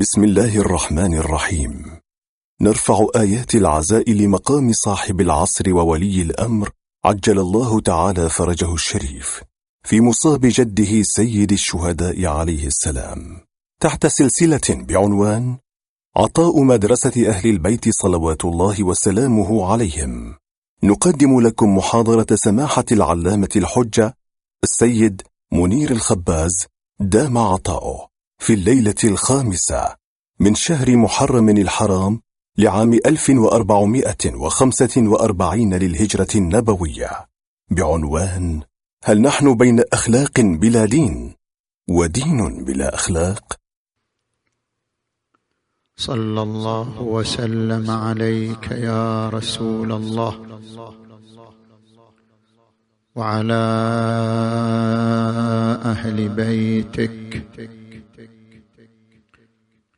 بسم الله الرحمن الرحيم. نرفع آيات العزاء لمقام صاحب العصر وولي الأمر عجل الله تعالى فرجه الشريف في مصاب جده سيد الشهداء عليه السلام. تحت سلسلة بعنوان عطاء مدرسة أهل البيت صلوات الله وسلامه عليهم. نقدم لكم محاضرة سماحة العلامة الحجة السيد منير الخباز دام عطاؤه. في الليلة الخامسة من شهر محرم الحرام لعام 1445 للهجرة النبوية. بعنوان هل نحن بين أخلاق بلا دين ودين بلا أخلاق؟ صلى الله وسلم عليك يا رسول الله. وعلى أهل بيتك.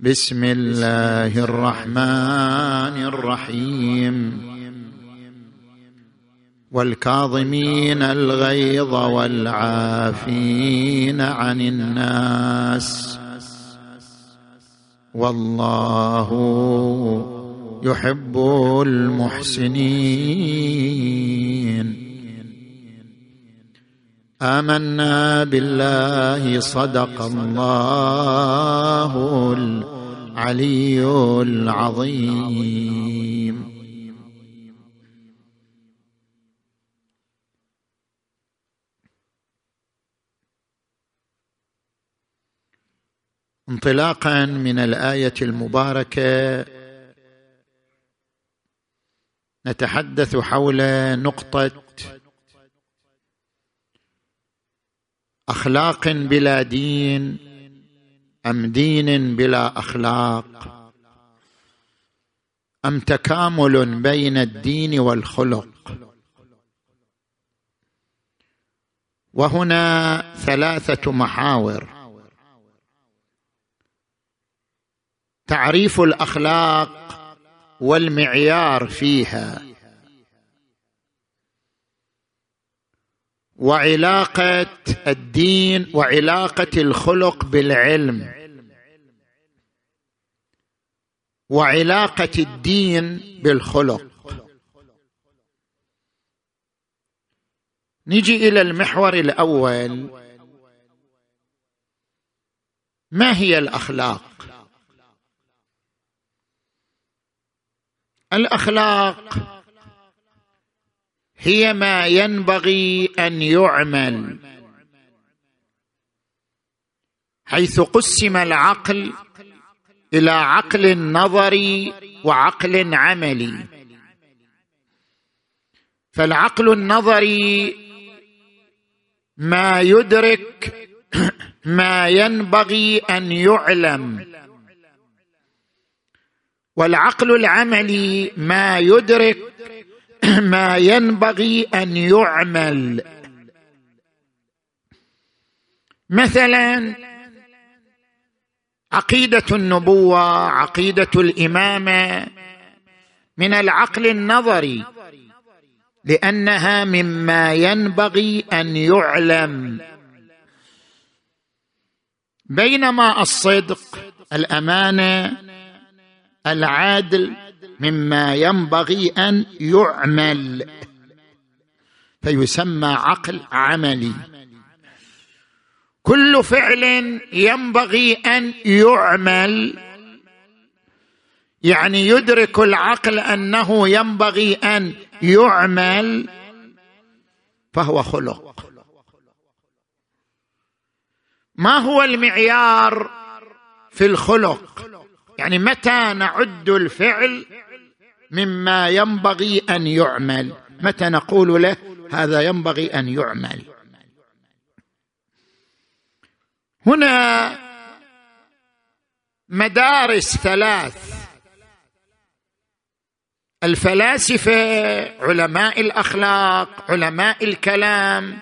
بسم الله الرحمن الرحيم. والكاظمين الغيظ والعافين عن الناس. والله يحب المحسنين. آمنا بالله صدق الله العلي العظيم. انطلاقا من الآية المباركة نتحدث حول نقطة أخلاق بلا دين أم دين بلا أخلاق؟ أم تكامل بين الدين والخلق؟ وهنا ثلاثة محاور. تعريف الأخلاق والمعيار فيها. وعلاقة الدين وعلاقة الخلق بالعلم. وعلاقة الدين بالخلق. نجي إلى المحور الأول. ما هي الأخلاق؟ الأخلاق هي ما ينبغي أن يعمل. حيث قسم العقل إلى عقل نظري وعقل عملي فالعقل النظري ما يدرك ما ينبغي أن يعلم. والعقل العملي ما يدرك ما ينبغي أن يعمل. مثلا عقيدة النبوة عقيدة الإمامة من العقل النظري لأنها مما ينبغي أن يعلم. بينما الصدق الأمانة العادل مما ينبغي أن يعمل. فيسمى عقل عملي. كل فعل ينبغي أن يعمل. يعني يدرك العقل أنه ينبغي أن يعمل. فهو خلق. ما هو المعيار في الخلق؟ يعني متى نعد الفعل مما ينبغي أن يعمل. متى نقول له هذا ينبغي أن يعمل؟ هنا مدارس ثلاث. الفلاسفة علماء الأخلاق علماء الكلام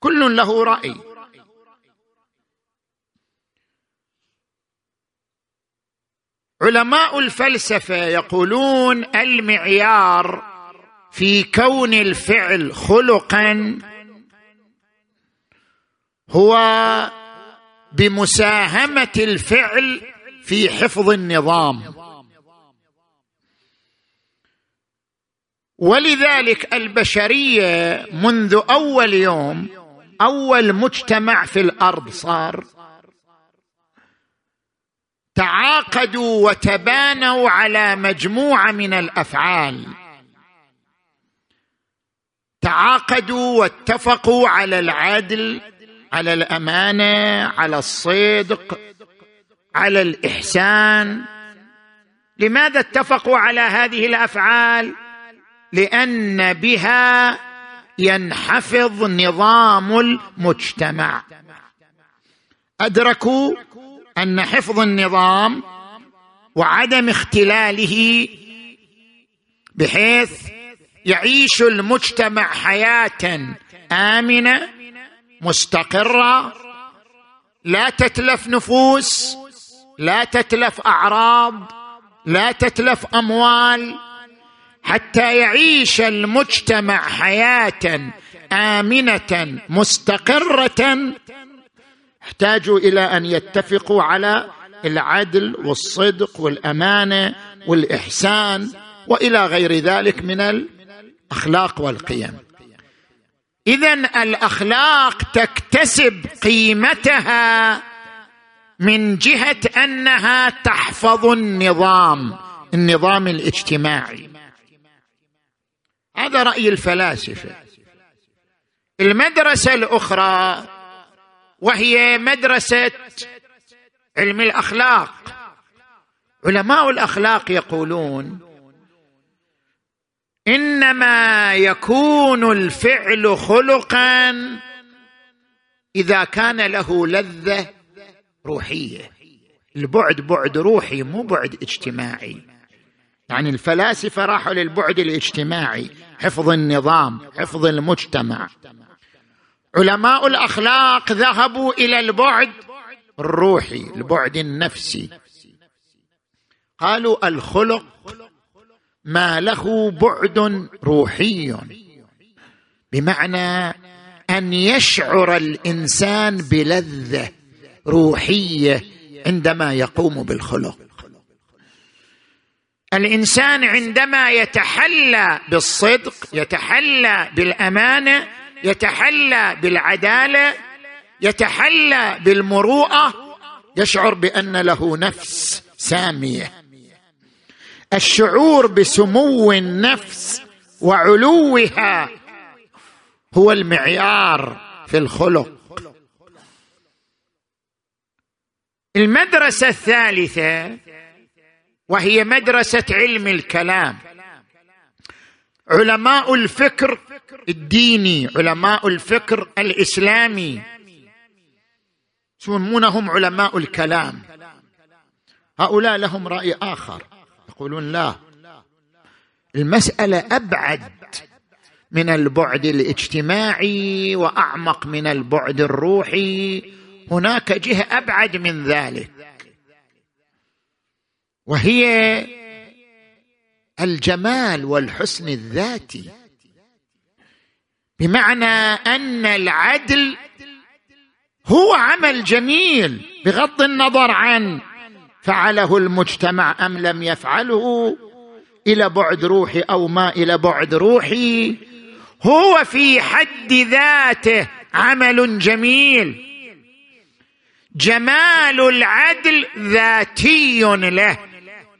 كل له رأي. علماء الفلسفة يقولون المعيار في كون الفعل خلقا هو بمساهمة الفعل في حفظ النظام. ولذلك البشرية منذ أول يوم أول مجتمع في الأرض صار تعاقدوا وتبانوا على مجموعة من الأفعال. تعاقدوا واتفقوا على العدل على الأمانة على الصدق على الإحسان. لماذا اتفقوا على هذه الأفعال؟ لأن بها ينحفظ نظام المجتمع. أدركوا أن حفظ النظام وعدم اختلاله بحيث يعيش المجتمع حياة آمنة مستقرة لا تتلف نفوس لا تتلف أعراض لا تتلف أموال حتى يعيش المجتمع حياة آمنة مستقرة احتاجوا إلى أن يتفقوا على العدل والصدق والأمانة والإحسان وإلى غير ذلك من الأخلاق والقيم. اذا الأخلاق تكتسب قيمتها من جهة أنها تحفظ النظام النظام الاجتماعي. هذا رأي الفلاسفة. المدرسة الأخرى وهي مدرسة علم الأخلاق. علماء الأخلاق يقولون إنما يكون الفعل خلقا إذا كان له لذة روحية. البعد بعد روحي مو بعد اجتماعي. يعني الفلاسفة راحوا للبعد الاجتماعي حفظ النظام حفظ المجتمع. علماء الأخلاق ذهبوا إلى البعد الروحي البعد النفسي. قالوا الخلق ما له بعد روحي. بمعنى أن يشعر الإنسان بلذة روحية عندما يقوم بالخلق. الإنسان عندما يتحلى بالصدق يتحلى بالأمانة يتحلى بالعدالة يتحلى بالمروءة. يشعر بأن له نفس سامية. الشعور بسمو النفس وعلوها هو المعيار في الخلق. المدرسة الثالثة وهي مدرسة علم الكلام. علماء الفكر الديني علماء الفكر الإسلامي. يسمونهم علماء الكلام. هؤلاء لهم رأي آخر. يقولون لا المسألة أبعد من البعد الاجتماعي وأعمق من البعد الروحي. هناك جهة أبعد من ذلك وهي الجمال والحسن الذاتي. بمعنى أن العدل هو عمل جميل بغض النظر عن فعله المجتمع أم لم يفعله إلى بعد روحي أو ما إلى بعد روحي. هو في حد ذاته عمل جميل. جمال العدل ذاتي له.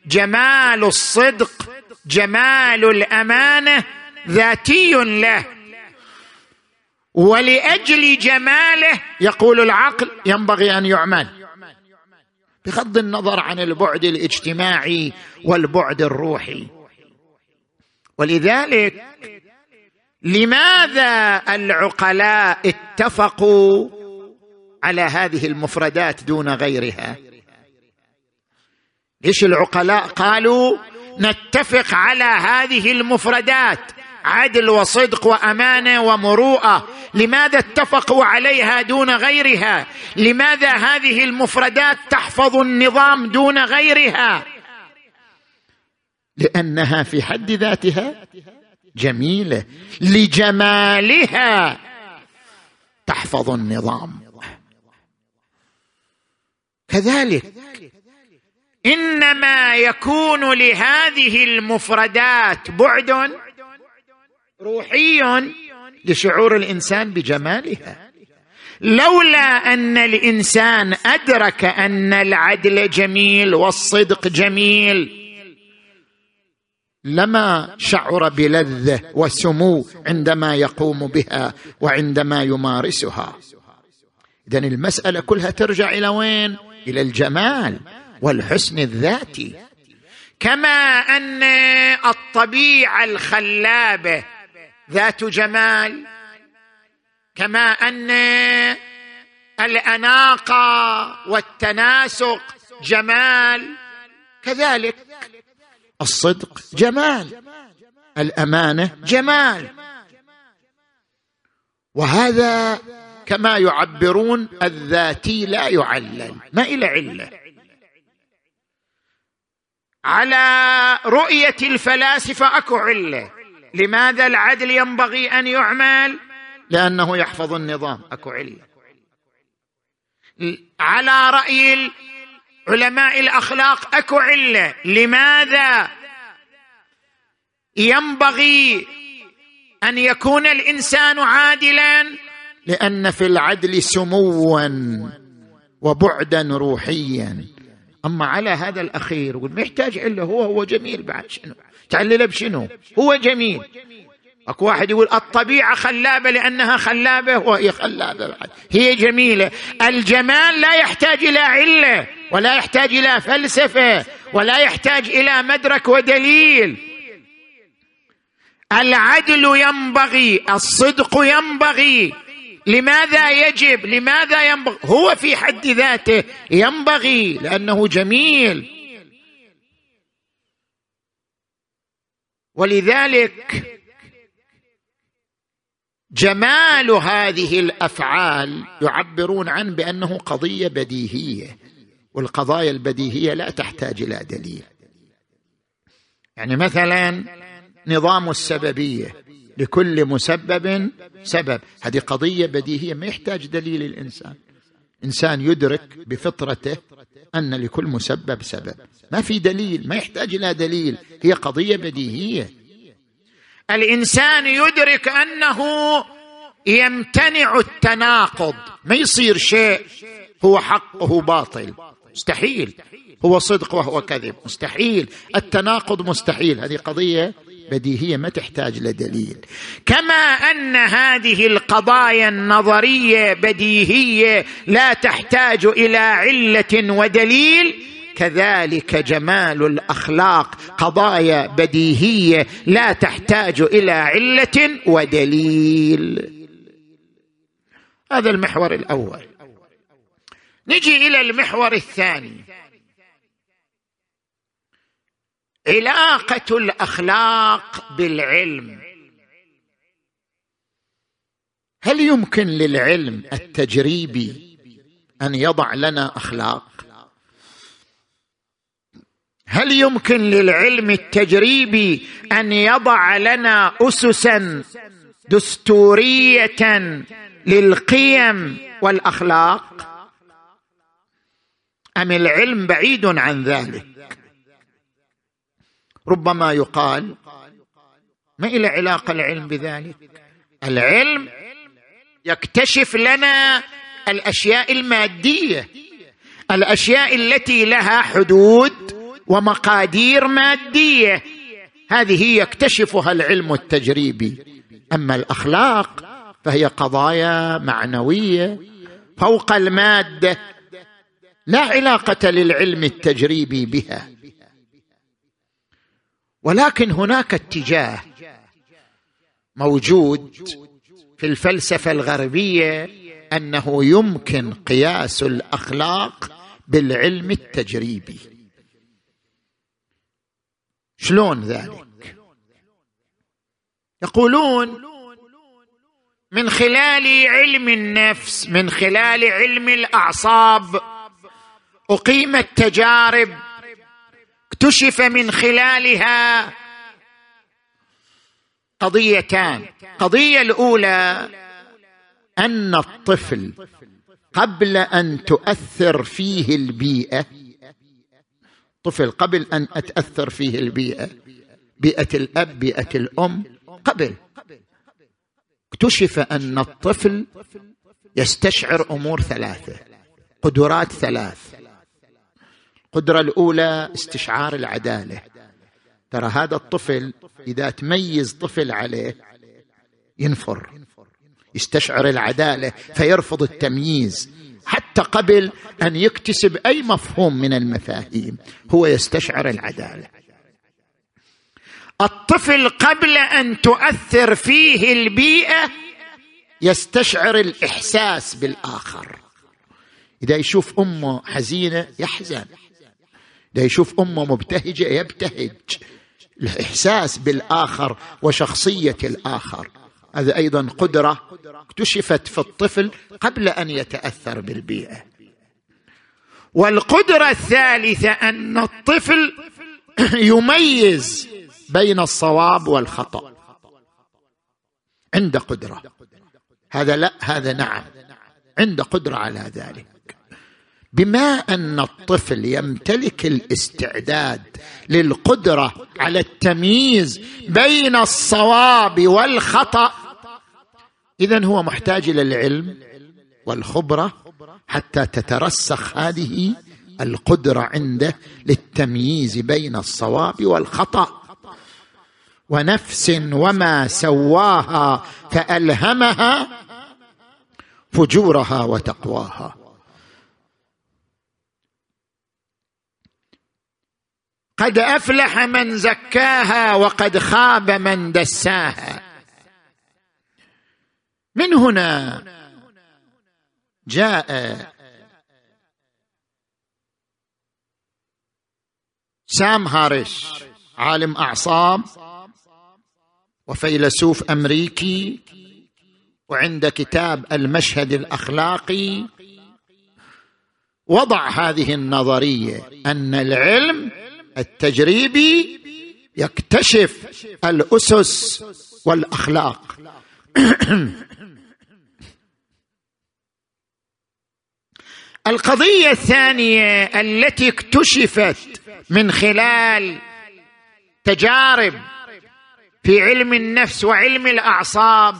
جمال الصدق جمال الأمانة ذاتي له. ولأجل جماله يقول العقل ينبغي أن يعمل. بغض النظر عن البعد الاجتماعي والبعد الروحي. ولذلك لماذا العقلاء اتفقوا على هذه المفردات دون غيرها؟ ليش العقلاء قالوا نتفق على هذه المفردات؟ عدل وصدق وأمانة ومروءة. لماذا اتفقوا عليها دون غيرها؟ لماذا هذه المفردات تحفظ النظام دون غيرها؟ لأنها في حد ذاتها جميلة. لجمالها تحفظ النظام. كذلك إنما يكون لهذه المفردات بعد روحي لشعور الإنسان بجمالها. لولا أن الإنسان أدرك أن العدل جميل والصدق جميل لما شعر بلذة وسمو عندما يقوم بها وعندما يمارسها. اذا المسألة كلها ترجع إلى وين؟ إلى الجمال والحسن الذاتي. كما أن الطبيعة الخلابة ذات جمال كما أن الاناقه والتناسق جمال كذلك الصدق جمال الأمانة جمال. وهذا كما يعبرون الذاتي لا يعلل ما إلى علة. على رؤية الفلاسفة أكو علة. لماذا العدل ينبغي أن يعمل؟ لأنه يحفظ النظام. أكو عله على رأي علماء الأخلاق أكو علة. لماذا ينبغي أن يكون الإنسان عادلا؟ لأن في العدل سموا وبعدا روحيا. أما على هذا الأخير ما يحتاج إلا هو هو جميل بعد شنو؟ تعلله بشنو؟ هو جميل. اكو واحد يقول الطبيعة خلابة لأنها خلابة وهي خلابة هي جميلة. الجمال لا يحتاج إلى علة ولا يحتاج إلى فلسفة ولا يحتاج إلى مدرك ودليل. العدل ينبغي الصدق ينبغي. لماذا يجب؟ لماذا ينبغي؟ هو في حد ذاته ينبغي لأنه جميل. ولذلك جمال هذه الأفعال يعبرون عنه بأنه قضية بديهية والقضايا البديهية لا تحتاج إلى دليل. يعني مثلا نظام السببية لكل مسبب سبب. هذه قضية بديهية ما يحتاج دليل الإنسان. إنسان يدرك بفطرته أن لكل مسبب سبب. ما في دليل ما يحتاج إلى دليل. هي قضية بديهية. الإنسان يدرك أنه يمتنع التناقض. ما يصير شيء هو حق وهو باطل. مستحيل. هو صدق وهو كذب. مستحيل. التناقض مستحيل. هذه قضية بديهية ما تحتاج لدليل كما أن هذه القضايا النظرية بديهية لا تحتاج إلى علة ودليل. كذلك جمال الأخلاق قضايا بديهية لا تحتاج إلى علة ودليل. هذا المحور الأول. نجي إلى المحور الثاني. علاقة الأخلاق بالعلم. هل يمكن للعلم التجريبي أن يضع لنا أخلاق؟ هل يمكن للعلم التجريبي أن يضع لنا اسسا دستورية للقيم والأخلاق؟ أم العلم بعيد عن ذلك؟ ربما يقال ما إلى علاقة العلم بذلك؟ العلم يكتشف لنا الأشياء المادية الأشياء التي لها حدود ومقادير مادية. هذه يكتشفها العلم التجريبي. أما الأخلاق فهي قضايا معنوية فوق المادة. لا علاقة للعلم التجريبي بها. ولكن هناك اتجاه موجود في الفلسفة الغربية أنه يمكن قياس الأخلاق بالعلم التجريبي. شلون ذلك؟ يقولون من خلال علم النفس من خلال علم الأعصاب أقيمت تجارب اكتشف من خلالها قضيتان. القضية الأولى أن الطفل قبل أن تؤثر فيه البيئة طفل قبل أن أتأثر فيه البيئة بيئة الأب بيئة الأم قبل. اكتشف أن الطفل يستشعر أمور ثلاثة قدرات ثلاث. القدرة الأولى استشعار العدالة. ترى هذا الطفل إذا تميز طفل عليه ينفر يستشعر العدالة فيرفض التمييز حتى قبل أن يكتسب أي مفهوم من المفاهيم هو يستشعر العدالة. الطفل قبل أن تؤثر فيه البيئة يستشعر الإحساس بالآخر. إذا يشوف أمه حزينة يحزن. اذا يشوف أمه مبتهجة يبتهج. الإحساس بالآخر وشخصية الآخر. هذا أيضا قدرة اكتشفت في الطفل قبل أن يتأثر بالبيئة. والقدرة الثالثة أن الطفل يميز بين الصواب والخطأ. عنده قدرة. هذا لا هذا نعم. عنده قدرة على ذلك. بما أن الطفل يمتلك الاستعداد للقدرة على التمييز بين الصواب والخطأ اذا هو محتاج إلى العلم والخبرة حتى تترسخ هذه القدرة عنده للتمييز بين الصواب والخطأ. ونفس وما سواها فألهمها فجورها وتقواها. قد أفلح من زكاها وقد خاب من دساها. من هنا جاء سام هاريس عالم أعصاب وفيلسوف أمريكي وعند كتاب المشهد الأخلاقي وضع هذه النظرية أن العلم التجريبي يكتشف الأسس والأخلاق. القضية الثانية التي اكتشفت من خلال تجارب في علم النفس وعلم الأعصاب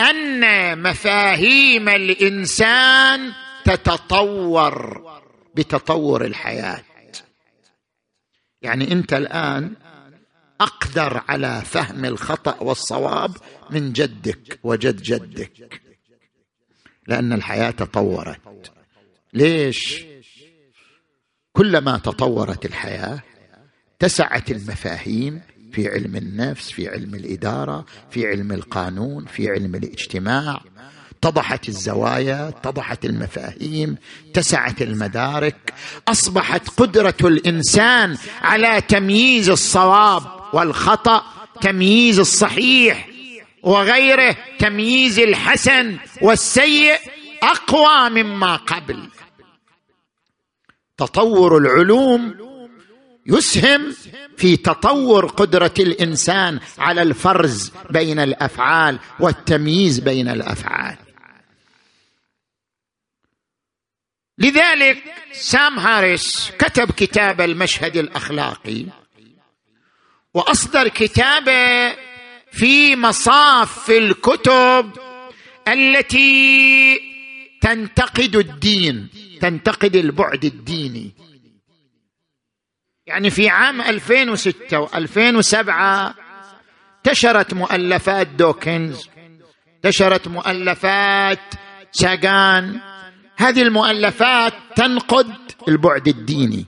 أن مفاهيم الإنسان تتطور بتطور الحياة. يعني أنت الآن أقدر على فهم الخطأ والصواب من جدك وجد جدك لأن الحياة تطورت. ليش؟ كلما تطورت الحياة اتسعت المفاهيم في علم النفس في علم الإدارة في علم القانون في علم الاجتماع. اتضحت الزوايا اتضحت المفاهيم اتسعت المدارك أصبحت قدرة الإنسان على تمييز الصواب والخطأ تمييز الصحيح وغيره تمييز الحسن والسيء أقوى مما قبل. تطور العلوم يسهم في تطور قدرة الإنسان على الفرز بين الأفعال والتمييز بين الأفعال. لذلك سام هاريس كتب كتاب المشهد الأخلاقي وأصدر كتابة في مصاف الكتب التي تنتقد الدين تنتقد البعد الديني. يعني في عام 2006 و2007 انتشرت مؤلفات دوكنز انتشرت مؤلفات ساغان هذه المؤلفات تنقد البعد الديني.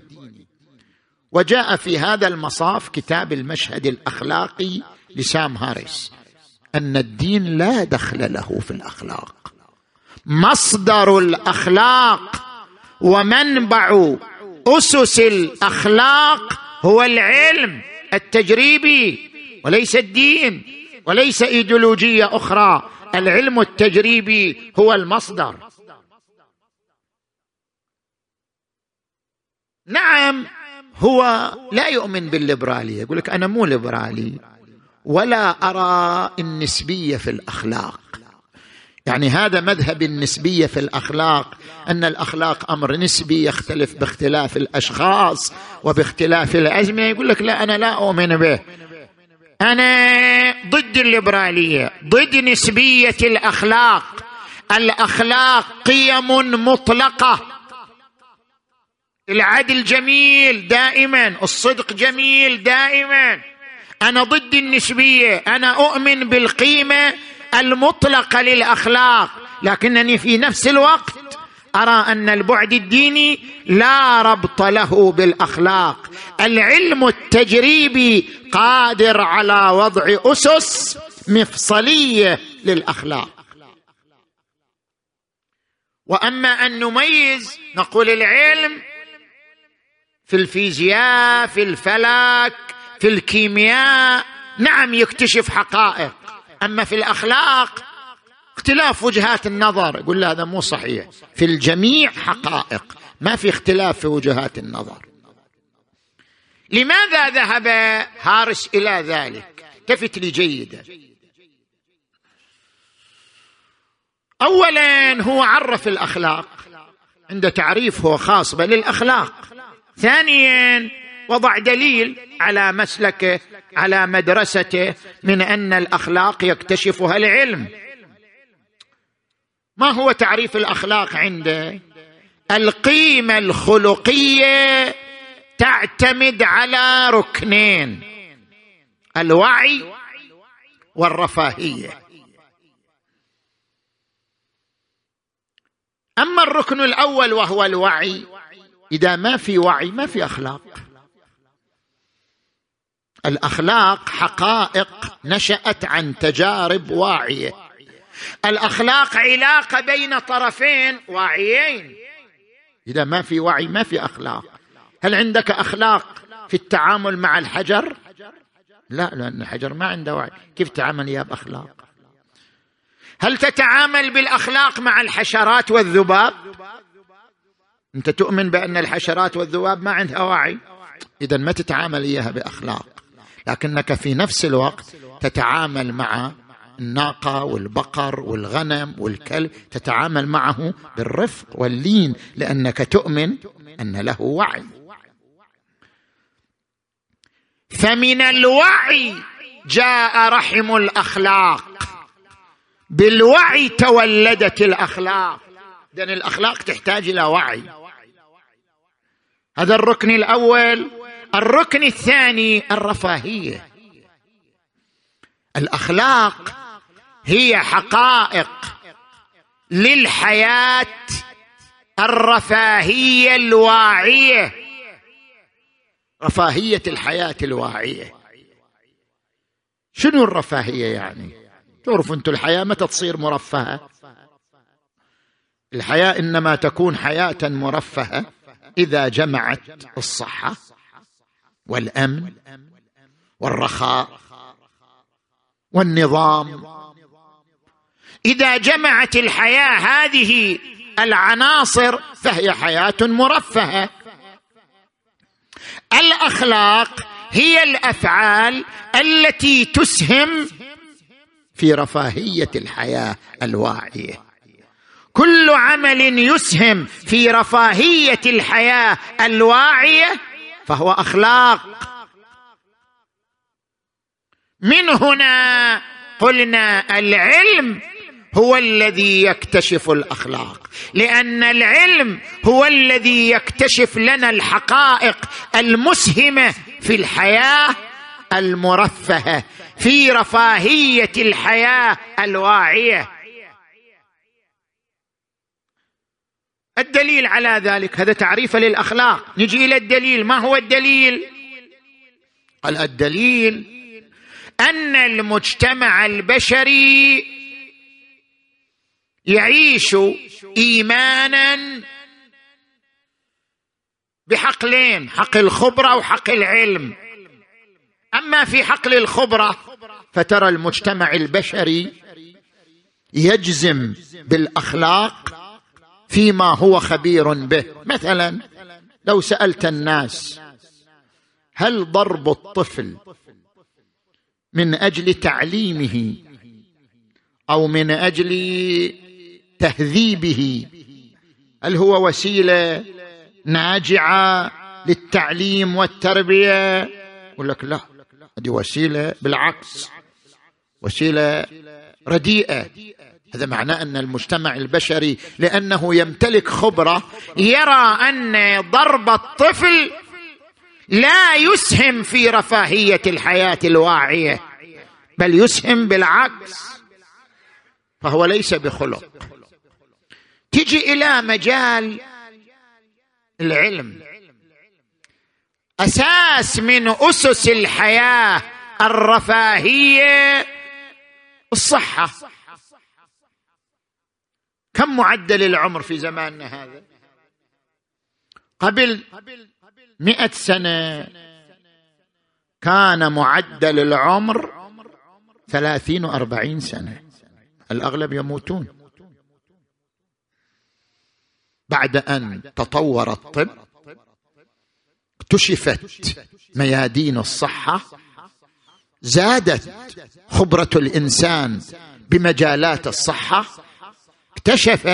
وجاء في هذا المصاف كتاب المشهد الأخلاقي لسام هاريس. أن الدين لا دخل له في الأخلاق. مصدر الأخلاق ومنبع أسس الأخلاق هو العلم التجريبي وليس الدين وليس إيديولوجية أخرى. العلم التجريبي هو المصدر. نعم هو لا يؤمن بالليبرالية. يقول لك أنا مو ليبرالي ولا أرى النسبية في الأخلاق. يعني هذا مذهب النسبية في الأخلاق أن الأخلاق أمر نسبي يختلف باختلاف الأشخاص وباختلاف الأزمة. يقول لك لا أنا لا أؤمن به. أنا ضد الليبرالية ضد نسبية الأخلاق. الأخلاق قيم مطلقة. العدل جميل دائما الصدق جميل دائما. أنا ضد النسبية أنا أؤمن بالقيمة المطلقة للأخلاق. لكنني في نفس الوقت أرى أن البعد الديني لا ربط له بالأخلاق. العلم التجريبي قادر على وضع أسس مفصلية للأخلاق. وأما أن نميز نقول العلم في الفيزياء في الفلك في الكيمياء نعم يكتشف حقائق. أما في الأخلاق اختلاف وجهات النظر. يقول لا هذا مو صحيح. في الجميع حقائق ما في اختلاف في وجهات النظر. لماذا ذهب هارس إلى ذلك؟ التفت لي جيدا. اولا هو عرف الأخلاق. عنده تعريف هو خاص بل الأخلاق. ثانيا وضع دليل على مسلكه على مدرسته من أن الأخلاق يكتشفها العلم. ما هو تعريف الأخلاق عنده؟ القيمة الخلقية تعتمد على ركنين الوعي والرفاهية. أما الركن الأول وهو الوعي إذا ما في وعي ما في أخلاق. الأخلاق حقائق نشأت عن تجارب واعية. الأخلاق علاقة بين طرفين واعيين. إذا ما في وعي ما في أخلاق. هل عندك أخلاق في التعامل مع الحجر؟ لا لأن الحجر ما عنده وعي. كيف تعامل يا بأخلاق؟ هل تتعامل بالأخلاق مع الحشرات والذباب؟ أنت تؤمن بأن الحشرات والذباب ما عندها وعي؟ اذا ما تتعامل إياها بأخلاق. لكنك في نفس الوقت تتعامل مع الناقة والبقر والغنم والكلب تتعامل معه بالرفق واللين لأنك تؤمن أن له وعي. فمن الوعي جاء رحم الأخلاق. بالوعي تولدت الأخلاق. إذن الأخلاق تحتاج إلى وعي. هذا الركن الأول الركن الثاني الرفاهية. الأخلاق هي حقائق للحياة الرفاهية الواعية. رفاهية الحياة الواعية. شنو الرفاهية يعني؟ تعرف أنتم الحياة متى تصير مرفهة؟ الحياة إنما تكون حياة مرفهة. إذا جمعت الصحة والأمن والرخاء والنظام. إذا جمعت الحياة هذه العناصر فهي حياة مرفهة. الأخلاق هي الأفعال التي تسهم في رفاهية الحياة الواعية. كل عمل يسهم في رفاهية الحياة الواعية فهو أخلاق. من هنا قلنا العلم هو الذي يكتشف الأخلاق لأن العلم هو الذي يكتشف لنا الحقائق المسهمة في الحياة المرفهة في رفاهية الحياة الواعية. الدليل على ذلك هذا تعريف للأخلاق. نجي إلى الدليل ما هو الدليل؟ قال الدليل أن المجتمع البشري يعيش إيمانا بحقلين حق الخبرة وحق العلم. أما في حقل الخبرة فترى المجتمع البشري يجزم بالأخلاق فيما هو خبير به. مثلا لو سألت الناس هل ضرب الطفل من أجل تعليمه أو من أجل تهذيبه؟ هل هو وسيلة ناجعة للتعليم والتربية؟ يقول لك لا هذه وسيلة بالعكس وسيلة رديئة. هذا معناه أن المجتمع البشري لأنه يمتلك خبرة يرى أن ضرب الطفل لا يسهم في رفاهية الحياة الواعية بل يسهم بالعكس فهو ليس بخلق. تجي إلى مجال العلم. أساس من أسس الحياة الرفاهية الصحة. كم معدل العمر في زماننا هذا؟ قبل مئة سنة كان معدل العمر ثلاثين وأربعين سنة. الأغلب يموتون. بعد أن تطور الطب اكتشفت ميادين الصحة زادت خبرة الإنسان بمجالات الصحة اكتشف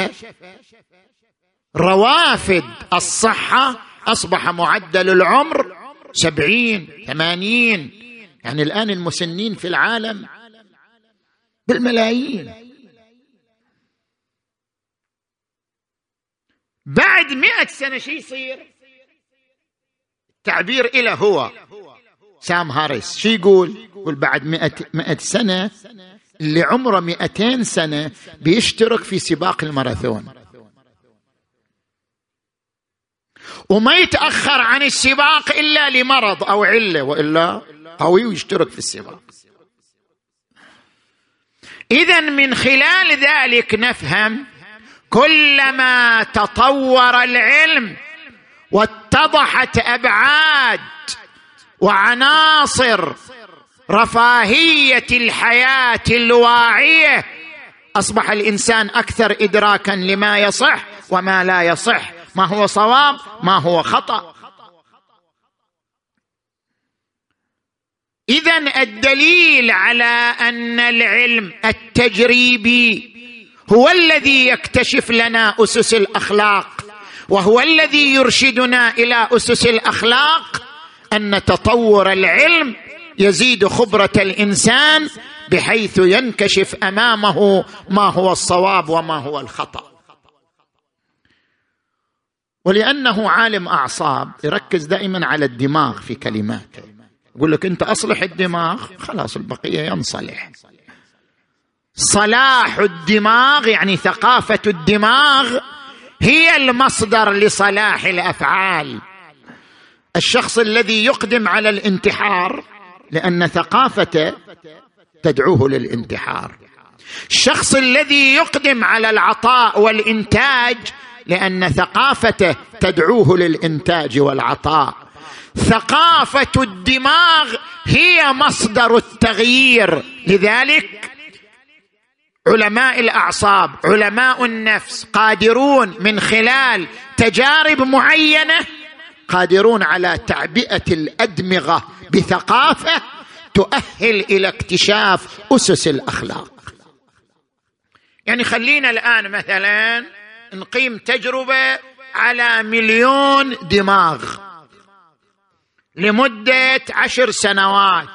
روافد الصحة أصبح معدل العمر سبعين ثمانين. يعني الآن المسنين في العالم بالملايين. بعد مئة سنة شي يصير؟ تعبير إلى هو. سام هاريس. شي يقول؟ يقول بعد مئة, مئة سنة اللي عمره مئتين سنة بيشترك في سباق الماراثون. وما يتأخر عن السباق إلا لمرض أو علة وإلا قوي ويشترك في السباق. إذا من خلال ذلك نفهم كلما تطور العلم واتضحت أبعاد وعناصر رفاهية الحياة الواعية. أصبح الإنسان أكثر ادراكا لما يصح وما لا يصح. ما هو صواب؟ ما هو خطأ؟ اذا الدليل على أن العلم التجريبي هو الذي يكتشف لنا أسس الأخلاق وهو الذي يرشدنا إلى أسس الأخلاق أن تطور العلم يزيد خبرة الإنسان بحيث ينكشف أمامه ما هو الصواب وما هو الخطأ. ولأنه عالم أعصاب يركز دائما على الدماغ في كلماته. يقول لك أنت أصلح الدماغ خلاص البقية ينصلح. صلاح الدماغ يعني ثقافة الدماغ هي المصدر لصلاح الأفعال. الشخص الذي يقدم على الانتحار لأن ثقافته تدعوه للانتحار. الشخص الذي يقدم على العطاء والإنتاج لأن ثقافته تدعوه للإنتاج والعطاء. ثقافة الدماغ هي مصدر التغيير. لذلك علماء الأعصاب علماء النفس قادرون من خلال تجارب معينة قادرون على تعبئة الأدمغة بثقافة تؤهل إلى اكتشاف أسس الأخلاق. يعني خلينا الآن مثلا نقيم تجربة على مليون دماغ لمدة عشر سنوات.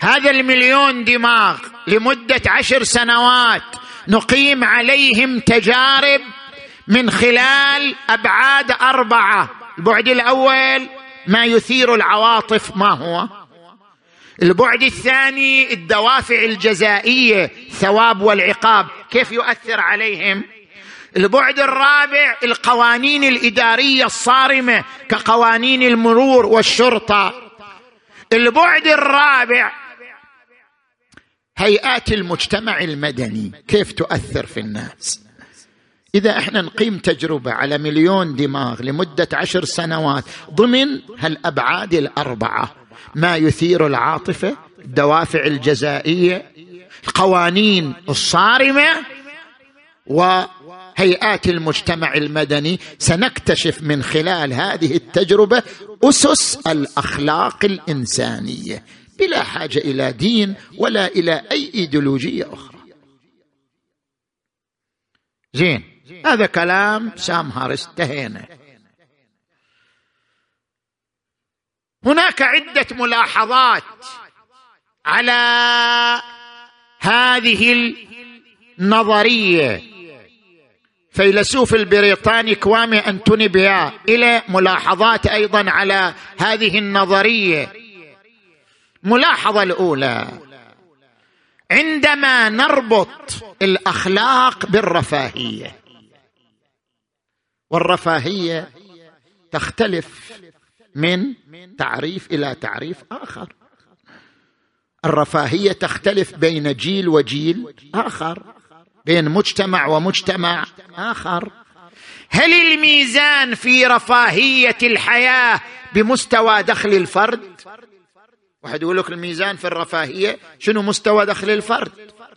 هذا المليون دماغ لمدة عشر سنوات نقيم عليهم تجارب من خلال أبعاد أربعة. البعد الأول ما يثير العواطف ما هو؟ البعد الثاني الدوافع الجزائية ثواب والعقاب. كيف يؤثر عليهم؟ البعد الرابع القوانين الإدارية الصارمة كقوانين المرور والشرطة. البعد الرابع هيئات المجتمع المدني. كيف تؤثر في الناس؟ إذا إحنا نقيم تجربة على مليون دماغ لمدة عشر سنوات ضمن هالأبعاد الأربعة. ما يثير العاطفة الدوافع الجزائية القوانين الصارمة وهيئات المجتمع المدني. سنكتشف من خلال هذه التجربة أسس الأخلاق الإنسانية. بلا حاجة إلى دين ولا إلى أي إيديولوجية أخرى. زين. هذا كلام سام هارس انتهينا هناك عدة ملاحظات على هذه النظرية. فيلسوف البريطاني كوامي أنتوني بيا إلى ملاحظات أيضا على هذه النظرية. ملاحظة الأولى عندما نربط الأخلاق بالرفاهية والرفاهية تختلف من تعريف إلى تعريف آخر. الرفاهية تختلف بين جيل وجيل آخر بين مجتمع ومجتمع آخر. هل الميزان في رفاهية الحياة بمستوى دخل الفرد؟ واحد يقول لك الميزان في الرفاهية شنو مستوى دخل الفرد؟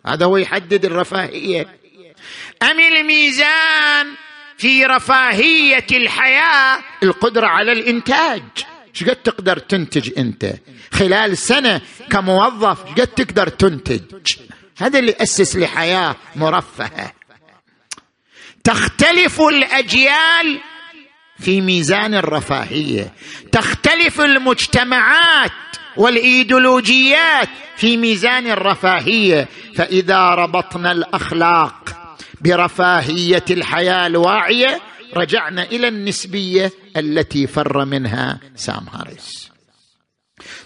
هذا هو يحدد الرفاهية. أم الميزان في رفاهية الحياة. القدرة على الإنتاج. إيش قد تقدر تنتج أنت؟ خلال سنة كموظف إيش قد تقدر تنتج؟ هذا اللي اسس لحياة مرفهة. تختلف الأجيال في ميزان الرفاهية. تختلف المجتمعات والايديولوجيات في ميزان الرفاهية. فإذا ربطنا الأخلاق برفاهية الحياة الواعية رجعنا إلى النسبية التي فر منها سام هاريس.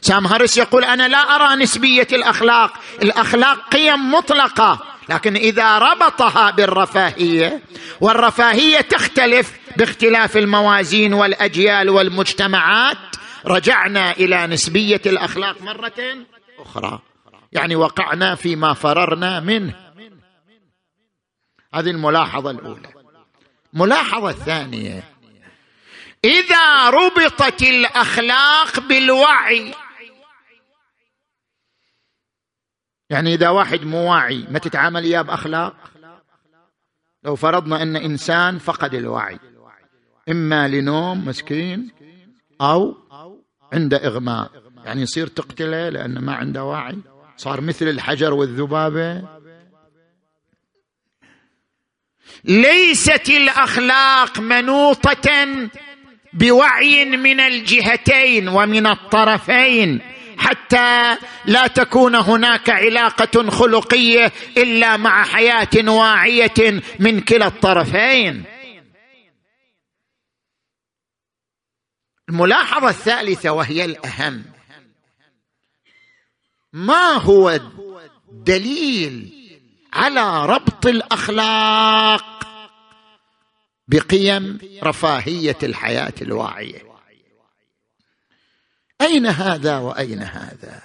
سام هاريس يقول أنا لا أرى نسبية الأخلاق الأخلاق قيم مطلقة لكن إذا ربطها بالرفاهية والرفاهية تختلف باختلاف الموازين والأجيال والمجتمعات رجعنا إلى نسبية الأخلاق مره أخرى. يعني وقعنا فيما فررنا منه. هذه الملاحظة الأولى. الملاحظه الثانية. إذا ربطت الأخلاق بالوعي يعني إذا واحد مو واعي ما تتعامل إياه بأخلاق؟ لو فرضنا أن إنسان فقد الوعي إما لنوم مسكين أو عنده إغماء. يعني يصير تقتله لأنه ما عنده وعي. صار مثل الحجر والذبابة. ليست الأخلاق منوطة بوعي من الجهتين ومن الطرفين حتى لا تكون هناك علاقة خلقية إلا مع حياة واعية من كلا الطرفين. الملاحظة الثالثة وهي الأهم. ما هو الدليل على ربط الأخلاق بقيم رفاهية الحياة الواعية. أين هذا وأين هذا؟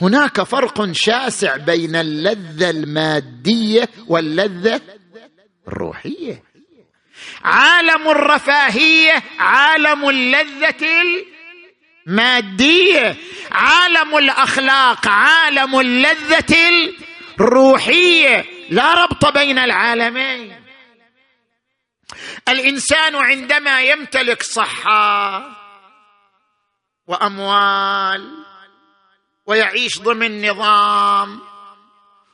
هناك فرق شاسع بين اللذة المادية واللذة الروحية. عالم الرفاهية عالم اللذة المادية عالم الأخلاق عالم اللذة الروحيه لا ربط بين العالمين. الإنسان عندما يمتلك صحة وأموال ويعيش ضمن نظام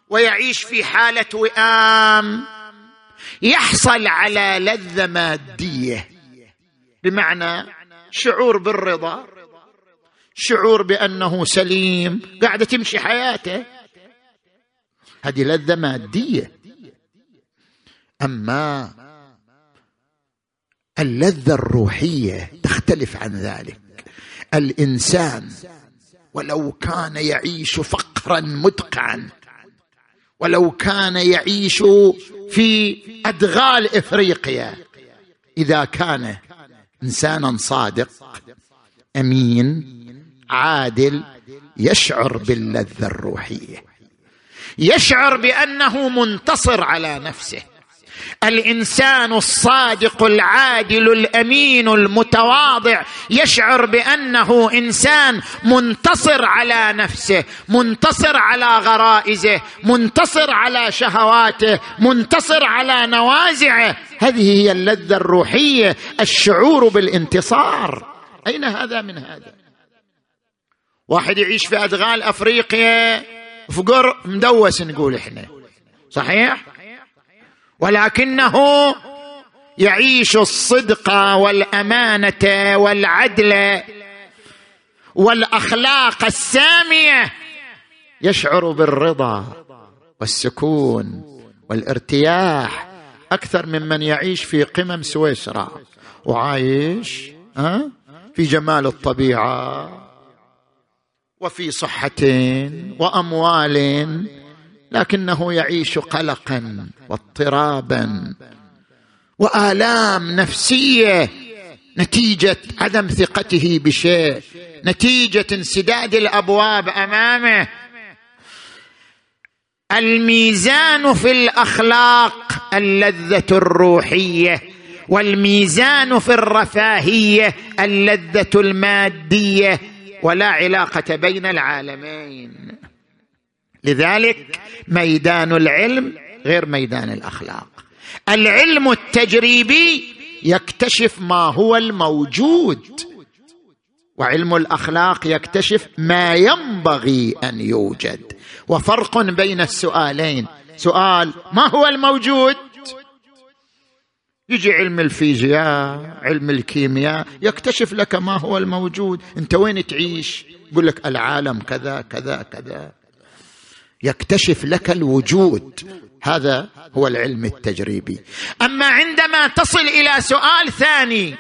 ويعيش في حالة وئام يحصل على لذة مادية. بمعنى شعور بالرضا شعور بأنه سليم قاعدة تمشي حياته. هذه لذة مادية. أما اللذة الروحية تختلف عن ذلك. الإنسان ولو كان يعيش فقرا مدقعا ولو كان يعيش في أدغال إفريقيا إذا كان انسانا صادق أمين عادل يشعر باللذة الروحية. يشعر بأنه منتصر على نفسه. الإنسان الصادق العادل الأمين المتواضع يشعر بأنه إنسان منتصر على نفسه منتصر على غرائزه منتصر على شهواته منتصر على نوازعه. هذه هي اللذة الروحية الشعور بالانتصار. أين هذا من هذا؟ واحد يعيش في أدغال أفريقيا؟ فقر مدوس نقول إحنا. صحيح؟ ولكنه يعيش الصدق والأمانة والعدل والأخلاق السامية يشعر بالرضا والسكون والارتياح. أكثر ممن يعيش في قمم سويسرا. وعايش في جمال الطبيعة. وفي صحة وأموال لكنه يعيش قلقا واضطرابا وآلام نفسية نتيجة عدم ثقته بشيء نتيجة انسداد الأبواب أمامه. الميزان في الأخلاق اللذة الروحية والميزان في الرفاهية اللذة المادية ولا علاقة بين العالمين. لذلك ميدان العلم غير ميدان الأخلاق. العلم التجريبي يكتشف ما هو الموجود وعلم الأخلاق يكتشف ما ينبغي أن يوجد. وفرق بين السؤالين. سؤال ما هو الموجود؟ يجي علم الفيزياء علم الكيمياء يكتشف لك ما هو الموجود. انت وين تعيش؟ يقول لك العالم كذا كذا كذا. يكتشف لك الوجود. هذا هو العلم التجريبي. أما عندما تصل إلى سؤال ثاني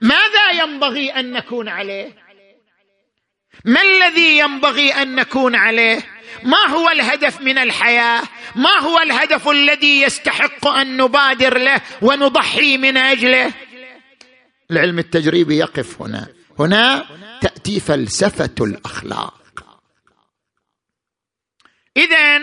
ماذا ينبغي أن نكون عليه؟ ما الذي ينبغي أن نكون عليه؟ ما هو الهدف من الحياة؟ ما هو الهدف الذي يستحق أن نبادر له ونضحي من أجله؟ العلم التجريبي يقف هنا. هنا تأتي فلسفة الأخلاق. اذا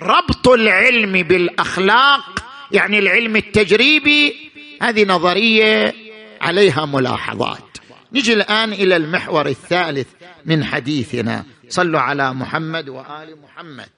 ربط العلم بالأخلاق يعني العلم التجريبي هذه نظرية عليها ملاحظات. نجي الآن إلى المحور الثالث من حديثنا. صلوا على محمد وآل محمد.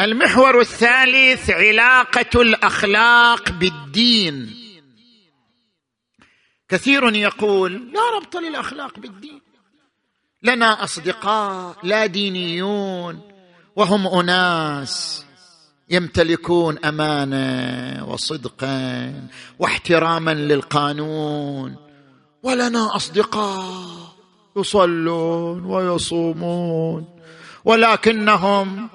المحور الثالث علاقة الأخلاق بالدين. كثير يقول لا ربط للأخلاق بالدين. لنا أصدقاء لا دينيون وهم أناس يمتلكون أمانة وصدقا واحتراما للقانون. ولنا أصدقاء يصلون ويصومون ولكنهم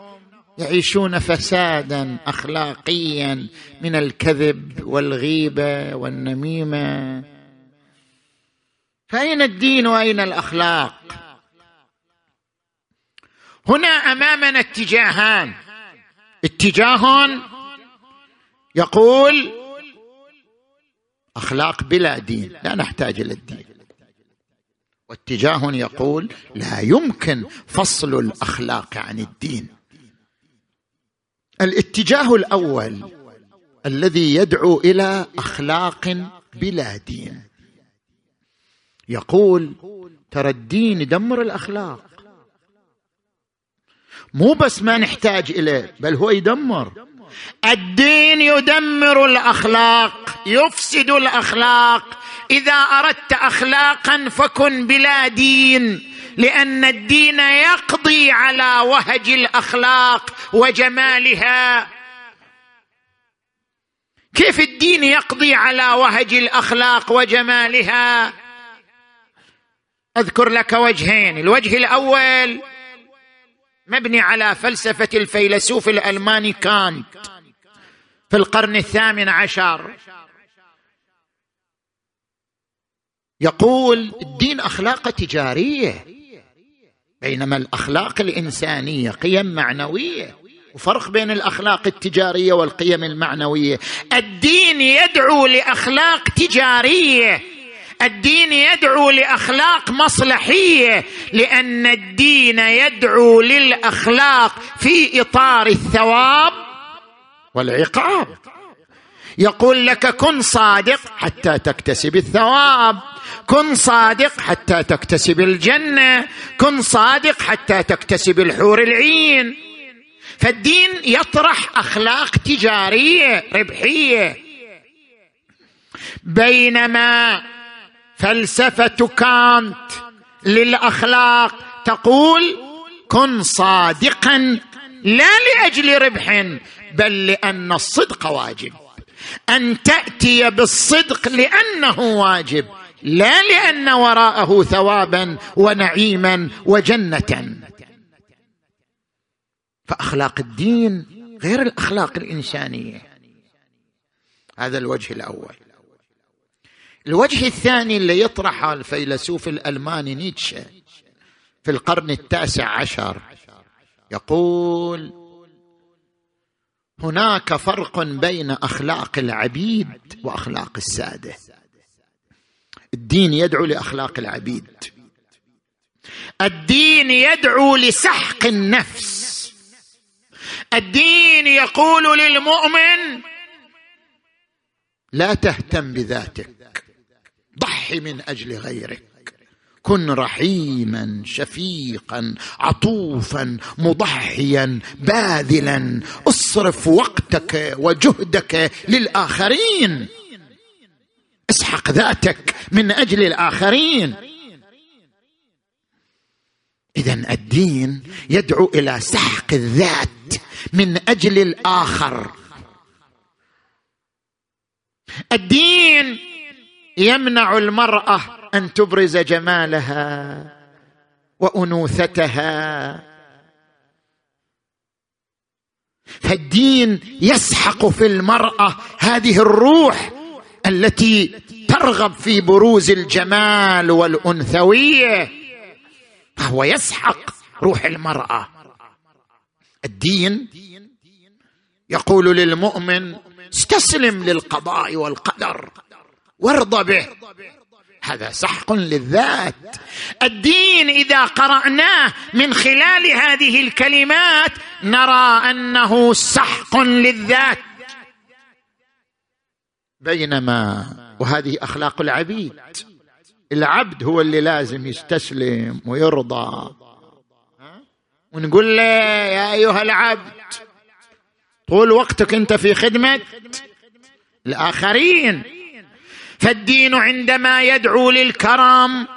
يعيشون فسادا أخلاقيا من الكذب والغيبة والنميمة. فأين الدين وأين الأخلاق؟ هنا أمامنا اتجاهان. اتجاه يقول أخلاق بلا دين لا نحتاج إلى الدين. واتجاه يقول لا يمكن فصل الأخلاق عن الدين. الاتجاه الأول الذي يدعو إلى أخلاق بلا دين. يقول ترى الدين يدمر الأخلاق. مو بس ما نحتاج إليه بل هو يدمر. الدين يدمر الأخلاق يفسد الأخلاق. إذا أردت اخلاقا فكن بلا دين. لأن الدين يقضي على وهج الأخلاق وجمالها. كيف الدين يقضي على وهج الأخلاق وجمالها؟ أذكر لك وجهين. الوجه الأول مبني على فلسفة الفيلسوف الألماني كانت في القرن الثامن عشر. يقول الدين أخلاق تجارية. بينما الأخلاق الإنسانية قيم معنوية وفرق بين الأخلاق التجارية والقيم المعنوية. الدين يدعو لأخلاق تجارية. الدين يدعو لأخلاق مصلحية لأن الدين يدعو للأخلاق في إطار الثواب والعقاب. يقول لك كن صادق حتى تكتسب الثواب. كن صادق حتى تكتسب الجنة. كن صادق حتى تكتسب الحور العين. فالدين يطرح أخلاق تجارية ربحية. بينما فلسفة كانت للأخلاق تقول كن صادقا لا لأجل ربح بل لأن الصدق واجب. أن تأتي بالصدق لأنه واجب لا لأن وراءه ثوابا ونعيما وجنة. فأخلاق الدين غير الأخلاق الإنسانية. هذا الوجه الأول. الوجه الثاني اللي يطرحه الفيلسوف الألماني نيتشه في القرن التاسع عشر يقول هناك فرق بين أخلاق العبيد وأخلاق السادة. الدين يدعو لأخلاق العبيد. الدين يدعو لسحق النفس. الدين يقول للمؤمن لا تهتم بذاتك ضحي من أجل غيرك. كن رحيما شفيقا عطوفا مضحيا باذلا. اصرف وقتك وجهدك للآخرين. اسحق ذاتك من أجل الآخرين. إذا الدين يدعو إلى سحق الذات من أجل الآخر. الدين يمنع المرأة أن تبرز جمالها وأنوثتها. فالدين يسحق في المرأة هذه الروح التي ترغب في بروز الجمال والأنثوية فهو يسحق روح المرأة. الدين يقول للمؤمن استسلم للقضاء والقدر وارض به. هذا سحق للذات. الدين إذا قرأناه من خلال هذه الكلمات نرى أنه سحق للذات. بينما وهذه أخلاق العبيد العبد هو اللي لازم يستسلم ويرضى. ونقول له يا أيها العبد طول وقتك أنت في خدمة. الآخرين فالدين عندما يدعو للكرم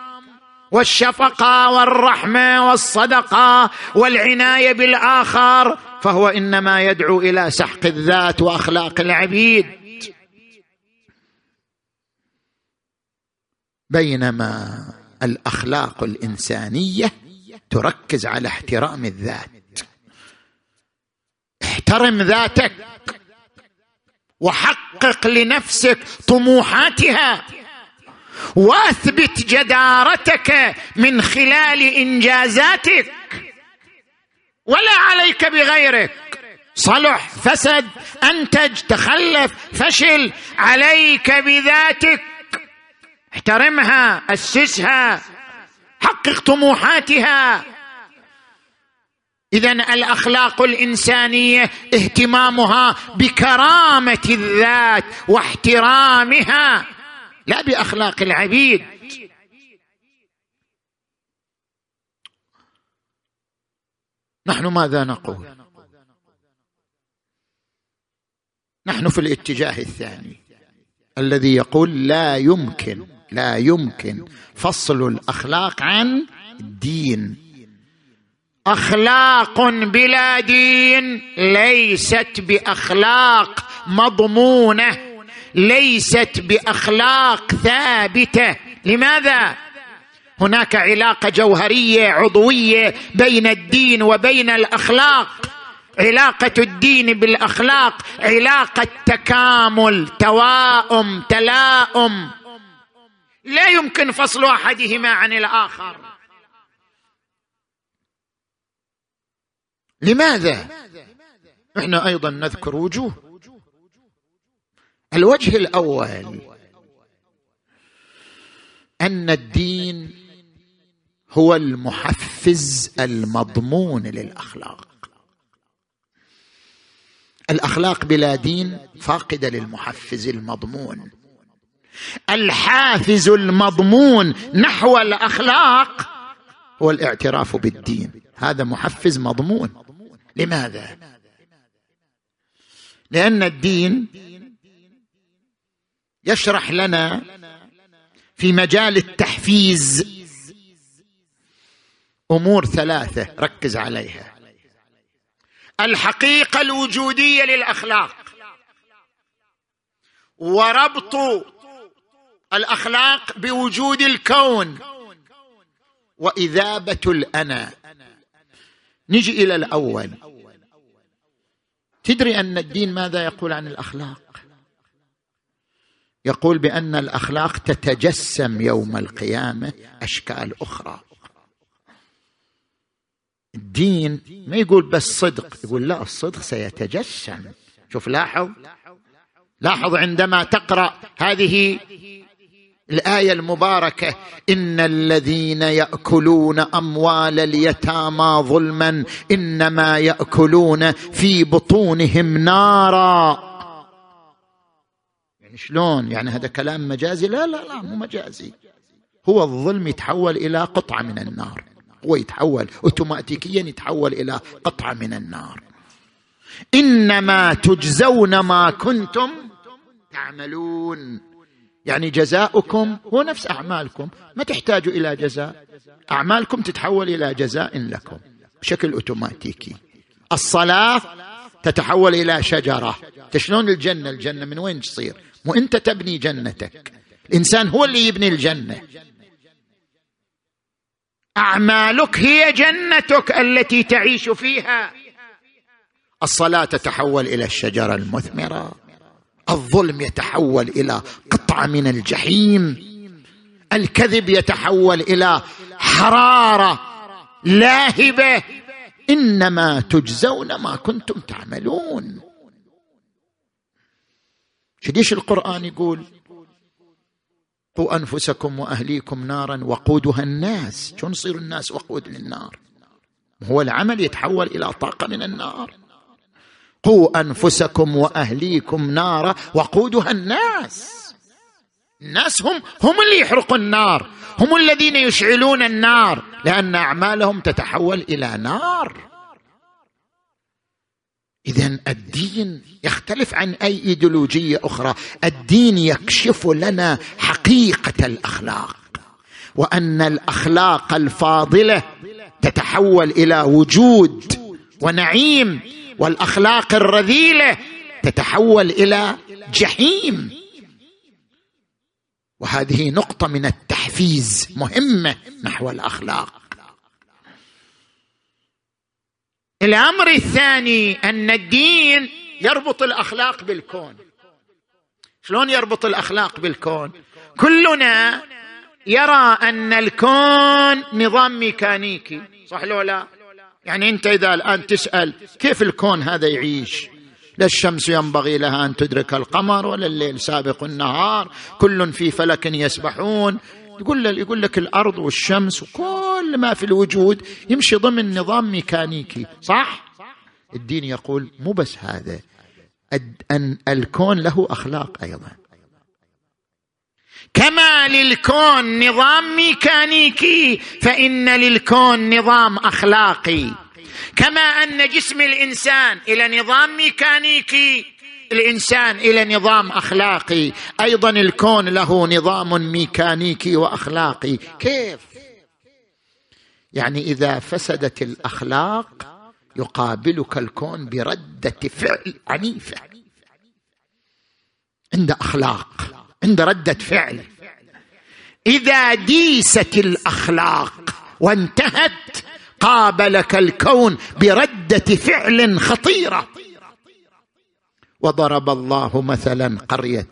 والشفقة والرحمة والصدقة والعناية بالآخر فهو إنما يدعو إلى سحق الذات وأخلاق العبيد. بينما الأخلاق الإنسانية تركز على احترام الذات. احترم ذاتك. وحقق لنفسك طموحاتها. واثبت جدارتك من خلال إنجازاتك. ولا عليك بغيرك. صلح فسد أنتج تخلف فشل عليك بذاتك. احترمها أسسها حقق طموحاتها. اذا الأخلاق الإنسانية اهتمامها بكرامة الذات واحترامها لا بأخلاق العبيد. نحن ماذا نقول؟ نحن في الاتجاه الثاني الذي يقول لا يمكن لا يمكن فصل الأخلاق عن الدين. أخلاق بلا دين ليست بأخلاق مضمونة ليست بأخلاق ثابتة. لماذا؟ هناك علاقة جوهرية عضوية بين الدين وبين الأخلاق. علاقة الدين بالأخلاق علاقة تكامل توائم تلاؤم. لا يمكن فصل أحدهما عن الآخر. لماذا؟ إحنا أيضا نذكر وجوه. الوجه الأول أن الدين هو المحفز المضمون للأخلاق. الأخلاق بلا دين فاقدة للمحفز المضمون. الحافز المضمون نحو الأخلاق هو الاعتراف بالدين. هذا محفز مضمون. لماذا؟ لأن الدين يشرح لنا في مجال التحفيز أمور ثلاثة ركز عليها. الحقيقة الوجودية للأخلاق وربط الأخلاق بوجود الكون وإذابة الأنا. نجي إلى الأول. تدري أن الدين ماذا يقول عن الأخلاق؟ يقول بأن الأخلاق تتجسم يوم القيامة أشكال أخرى. الدين ما يقول بس صدق يقول لا الصدق سيتجسم. شوف لاحظ. لاحظ عندما تقرأ هذه الآية المباركة ان الذين ياكلون اموال اليتامى ظلما انما ياكلون في بطونهم نارا. يعني شلون؟ يعني هذا كلام مجازي؟ لا لا لا مو مجازي. هو الظلم يتحول إلى قطعة من النار. هو يتحول اوتوماتيكيا يتحول إلى قطعة من النار. انما تجزون ما كنتم تعملون. يعني جزاؤكم هو نفس أعمالكم. ما تحتاجوا إلى جزاء. أعمالكم تتحول إلى جزاء لكم بشكل أوتوماتيكي. الصلاة تتحول إلى شجرة. شلون الجنة؟ الجنة من وين تصير؟ مو أنت تبني جنتك. الإنسان هو اللي يبني الجنة. أعمالك هي جنتك التي تعيش فيها. الصلاة تتحول إلى الشجرة المثمرة. الظلم يتحول إلى قطعه من الجحيم. الكذب يتحول إلى حرارة لاهبة. إنما تجزون ما كنتم تعملون. ليش القرآن يقول قوا أنفسكم وأهليكم نارا وقودها الناس. شو نصير الناس وقود للنار؟ هو العمل يتحول إلى طاقة من النار. قوا أنفسكم وأهليكم نارا وقودها الناس. الناس هم هم اللي يحرقوا النار هم الذين يشعلون النار لأن أعمالهم تتحول إلى نار. اذا الدين يختلف عن أي إيديولوجية أخرى. الدين يكشف لنا حقيقة الأخلاق وأن الأخلاق الفاضلة تتحول إلى وجود ونعيم. والأخلاق الرذيلة تتحول إلى جحيم. وهذه نقطة من التحفيز مهمة نحو الأخلاق. الأمر الثاني أن الدين يربط الأخلاق بالكون. شلون يربط الأخلاق بالكون؟ كلنا يرى أن الكون نظام ميكانيكي صح لو لا؟ يعني انت اذا الان تسأل كيف الكون هذا يعيش؟ لا الشمس ينبغي لها أن تدرك القمر ولا الليل سابق النهار كل في فلك يسبحون. يقول يقول لك الأرض والشمس وكل ما في الوجود يمشي ضمن نظام ميكانيكي صح؟ الدين يقول مو بس هذا أن الكون له أخلاق أيضا. كما للكون نظام ميكانيكي فإن للكون نظام أخلاقي. كما أن جسم الإنسان إلى نظام ميكانيكي الإنسان إلى نظام أخلاقي. أيضا الكون له نظام ميكانيكي وأخلاقي. كيف؟ يعني إذا فسدت الأخلاق يقابلك الكون بردة فعل عنيفة. عند أخلاق. عند رده فعل. إذا ديست الأخلاق وانتهت قابلك الكون بردة فعل خطيرة. وضرب الله مثلا قرية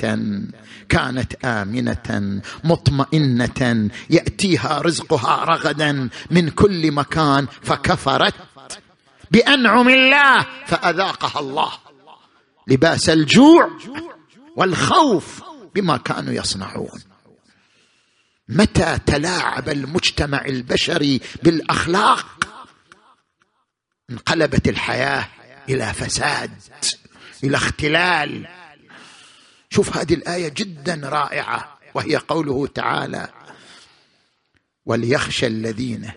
كانت آمنة مطمئنة يأتيها رزقها رغدا من كل مكان فكفرت بأنعم الله فأذاقها الله. لباس الجوع والخوف بما كانوا يصنعون. متى تلاعب المجتمع البشري بالأخلاق؟ انقلبت الحياة إلى فساد إلى اختلال. شوف هذه الآية جدا رائعة وهي قوله تعالى وليخشى الذين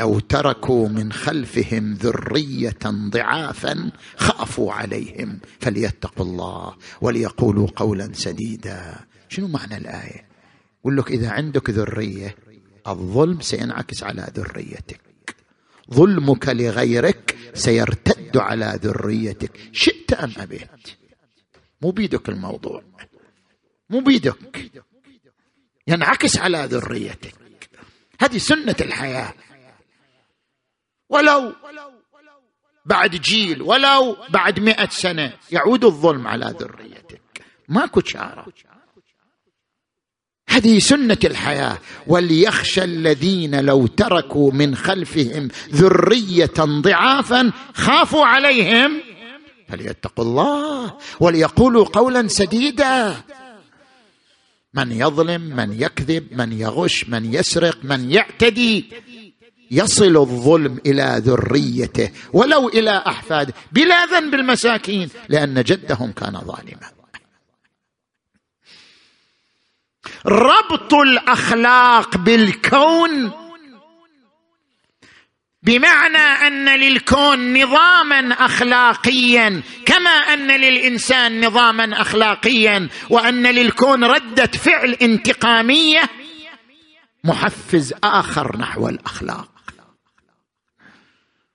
لو تركوا من خلفهم ذرية ضعافا خافوا عليهم فليتقوا الله وليقولوا قولا سديدا. شنو معنى الآية؟ يقول لك إذا عندك ذرية الظلم سينعكس على ذريتك. ظلمك لغيرك سيرتد على ذريتك. شئت أم أبيت؟ مو بيدك الموضوع. مو بيدك. ينعكس على ذريتك. هذه سنة الحياة. ولو بعد جيل ولو بعد مئة سنة. يعود الظلم على ذريتك. ماكو شارة. هذه سنة الحياة. وليخشى الذين لو تركوا من خلفهم ذرية ضعافا خافوا عليهم. فليتقوا الله. وليقولوا قولا سديدا. من يظلم من يكذب من يغش من يسرق من يعتدي يصل الظلم إلى ذريته ولو إلى احفاده بلا ذنب المساكين لأن جدهم كان ظالما. ربط الأخلاق بالكون. بمعنى أن للكون نظاما أخلاقيا كما أن للإنسان نظاما أخلاقيا وأن للكون ردة فعل انتقامية محفز آخر نحو الأخلاق.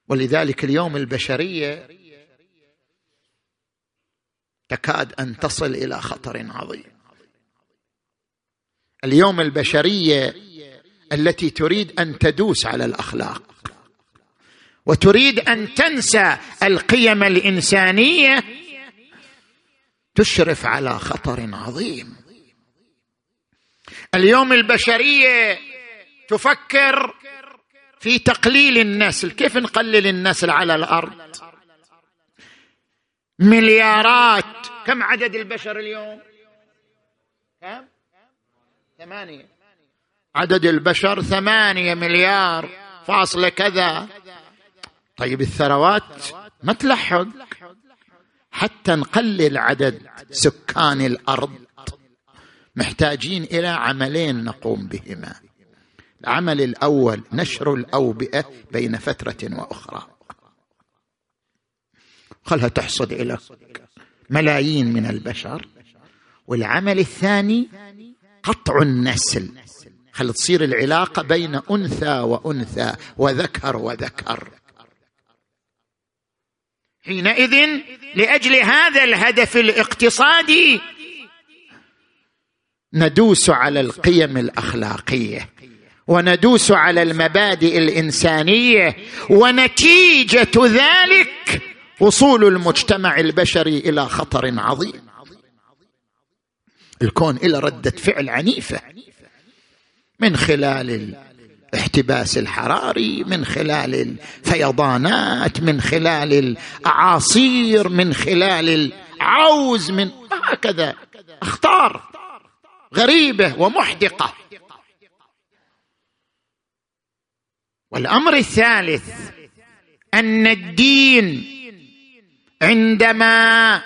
ولذلك اليوم البشرية تكاد أن تصل إلى خطر عظيم. اليوم البشرية التي تريد أن تدوس على الأخلاق وتريد أن تنسى القيم الإنسانية تشرف على خطر عظيم. اليوم البشرية تفكر في تقليل النسل. كيف نقلل النسل على الأرض؟ مليارات. كم عدد البشر اليوم؟ كم؟ ثمانية. عدد البشر ثمانية مليار. فاصله كذا. طيب الثروات؟ ما تلحق. حتى نقلل عدد سكان الأرض. محتاجين إلى عملين نقوم بهما. العمل الأول نشر الأوبئة بين فترة وأخرى. خلها تحصد إلى ملايين من البشر. والعمل الثاني قطع النسل. خل تصير العلاقة بين أنثى وأنثى وذكر وذكر. حينئذ لأجل هذا الهدف الاقتصادي ندوس على القيم الأخلاقية. وندوس على المبادئ الإنسانية ونتيجة ذلك وصول المجتمع البشري إلى خطر عظيم. الكون إلى ردة فعل عنيفة من خلال الاحتباس الحراري من خلال الفيضانات من خلال الأعاصير من خلال العوز من هكذا أخطار غريبة ومحدقة. والأمر الثالث أن الدين عندما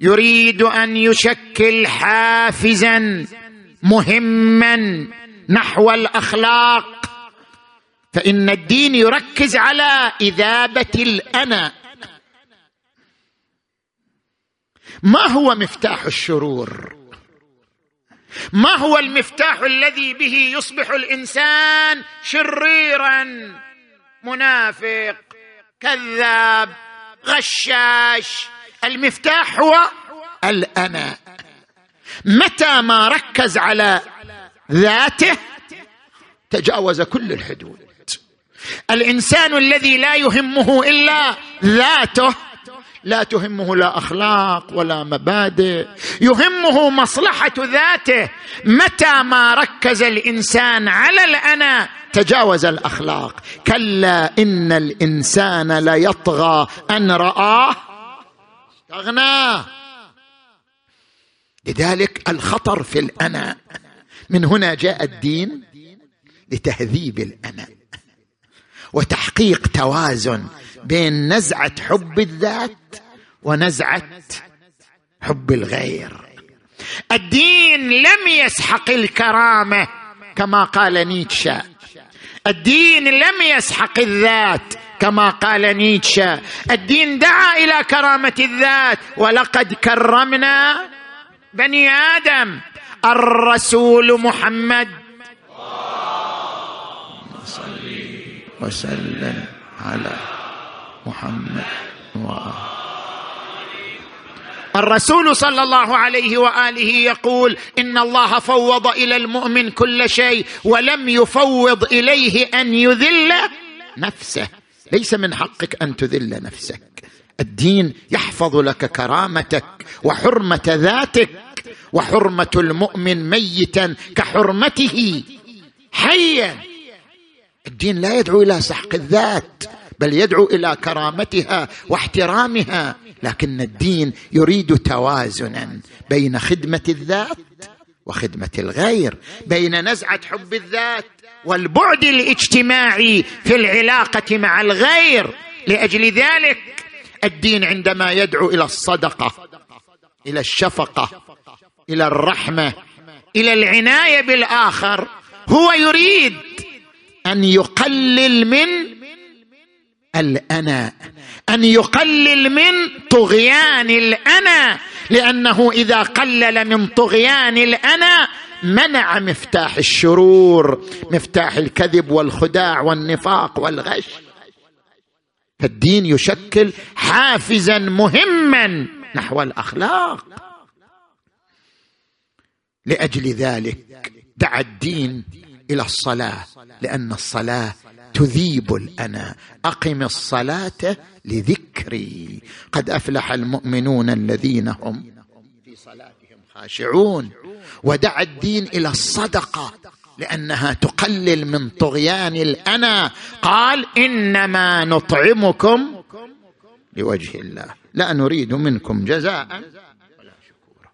يريد أن يشكل حافزا مهما نحو الأخلاق فإن الدين يركز على إذابة الأنا. ما هو مفتاح الشرور؟ ما هو المفتاح الذي به يصبح الإنسان شريرا؟ منافق كذاب غشاش. المفتاح هو الأنا. متى ما ركز على ذاته تجاوز كل الحدود. الإنسان الذي لا يهمه إلا ذاته لا تهمه لا أخلاق ولا مبادئ. يهمه مصلحة ذاته. متى ما ركز الإنسان على الأنا تجاوز الأخلاق. كلا إن الإنسان ليطغى أن رآه. استغنى. لذلك الخطر في الأنا. من هنا جاء الدين لتهذيب الأنا. وتحقيق توازن بين نزعة حب الذات ونزعة حب الغير. الدين لم يسحق الكرامة كما قال نيتشه. الدين لم يسحق الذات كما قال نيتشه. الدين دعا إلى كرامة الذات ولقد كرمنا بني آدم. الرسول محمد. وسلم على محمد. الرسول صلى الله عليه وآله يقول إن الله فوض إلى المؤمن كل شيء ولم يفوض إليه أن يذل نفسه. ليس من حقك أن تذل نفسك. الدين يحفظ لك كرامتك وحرمة ذاتك وحرمة المؤمن ميتا كحرمته. حيا. الدين لا يدعو إلى سحق الذات. بل يدعو إلى كرامتها واحترامها. لكن الدين يريد توازنا بين خدمة الذات وخدمة الغير بين نزعة حب الذات والبعد الاجتماعي في العلاقة مع الغير. لأجل ذلك الدين عندما يدعو إلى الصدقة إلى الشفقة إلى الرحمة إلى العناية بالآخر هو يريد أن يقلل من الأنا. أن يقلل من طغيان الأنا. لأنه إذا قلل من طغيان الأنا منع مفتاح الشرور مفتاح الكذب والخداع والنفاق والغش. فالدين يشكل حافزا مهما نحو الأخلاق. لأجل ذلك دعا الدين إلى الصلاة لأن الصلاة تذيب الأنا. أقم الصلاة لذكري. قد أفلح المؤمنون الذين هم في صلاتهم خاشعون. ودعا الدين إلى الصدقة لأنها تقلل من طغيان الأنا. قال إنما نطعمكم لوجه الله. لا نريد منكم جزاء ولا شكورا.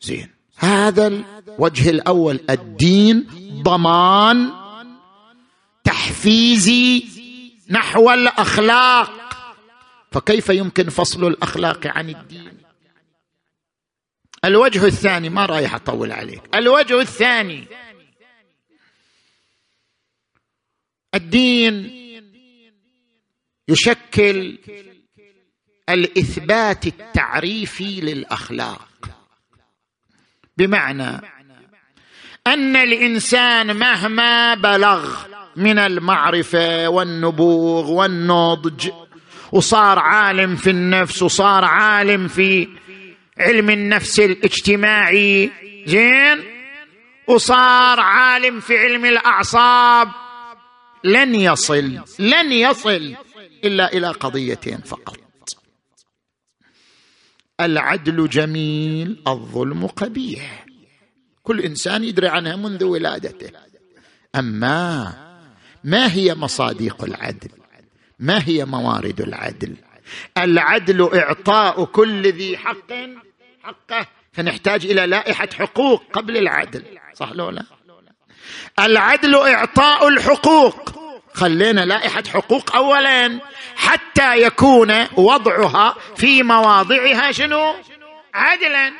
زين. هذا الوجه الأول الدين ضمان تحفيزي نحو الأخلاق. فكيف يمكن فصل الأخلاق عن الدين؟ الوجه الثاني ما رايح أطول عليك. الوجه الثاني الدين يشكل الإثبات التعريفي للأخلاق. بمعنى أن الإنسان مهما بلغ من المعرفة والنبوغ والنضج. وصار عالم في النفس وصار عالم في علم النفس الاجتماعي. زين؟ وصار عالم في علم الأعصاب. لن يصل لن يصل إلا إلى قضيتين فقط. العدل جميل الظلم قبيح. كل إنسان يدري عنها منذ ولادته. أما ما هي مصادق العدل؟ ما هي موارد العدل؟ العدل إعطاء كل ذي حق حقه. فنحتاج إلى لائحة حقوق قبل العدل. صح لو لا؟ العدل إعطاء الحقوق. خلينا لائحة حقوق اولا حتى يكون وضعها في مواضعها شنو؟ عدلا.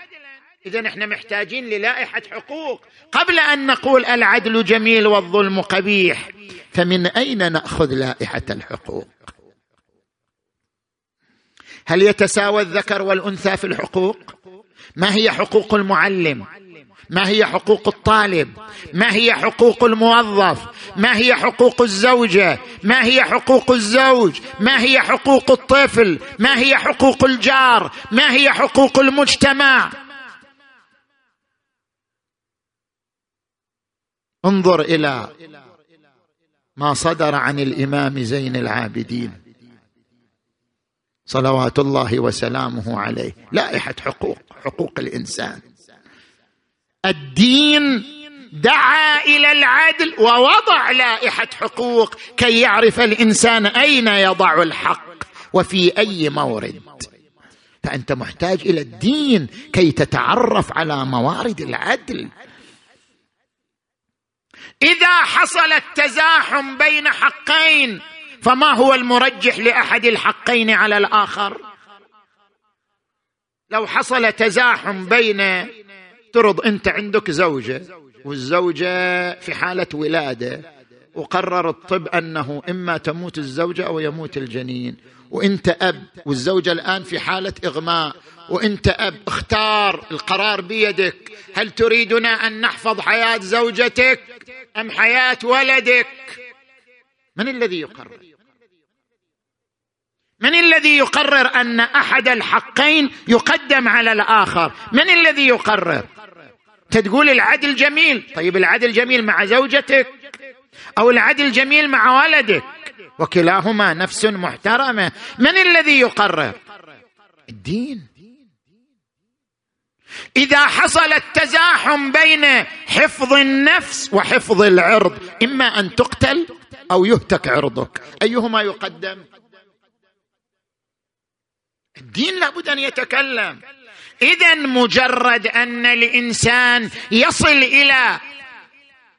إذا إحنا محتاجين للائحة حقوق. قبل أن نقول العدل جميل والظلم قبيح فمن أين نأخذ لائحة الحقوق؟ هل يتساوى الذكر والأنثى في الحقوق؟ ما هي حقوق المعلم؟ ما هي حقوق الطالب؟ ما هي حقوق الموظف؟ ما هي حقوق الزوجة؟ ما هي حقوق الزوج؟ ما هي حقوق الطفل؟ ما هي حقوق الجار؟ ما هي حقوق المجتمع؟ انظر إلى ما صدر عن الإمام زين العابدين. صلوات الله وسلامه عليه. لائحة حقوق حقوق الإنسان. الدين دعا إلى العدل ووضع لائحة حقوق كي يعرف الإنسان أين يضع الحق وفي أي مورد. فأنت محتاج إلى الدين كي تتعرف على موارد العدل. إذا حصل التزاحم بين حقين فما هو المرجح لأحد الحقين على الآخر؟ لو حصل تزاحم بين ترض أنت عندك زوجة والزوجة في حالة ولادة وقرر الطب أنه إما تموت الزوجة أو يموت الجنين وأنت أب والزوجة الآن في حالة إغماء وأنت أب اختار القرار بيدك. هل تريدنا أن نحفظ حياة زوجتك؟ أم حياة ولدك؟ من الذي يقرر؟ من الذي يقرر أن أحد الحقين يقدم على الآخر؟ من الذي يقرر؟ تقول العدل جميل. طيب العدل جميل مع زوجتك أو العدل جميل مع ولدك؟ وكلاهما نفس محترمة. من الذي يقرر؟ الدين. إذا حصل التزاحم بين حفظ النفس وحفظ العرض إما أن تقتل أو يهتك عرضك. أيهما يقدم؟ الدين لابد أن يتكلم. اذا مجرد أن الإنسان يصل إلى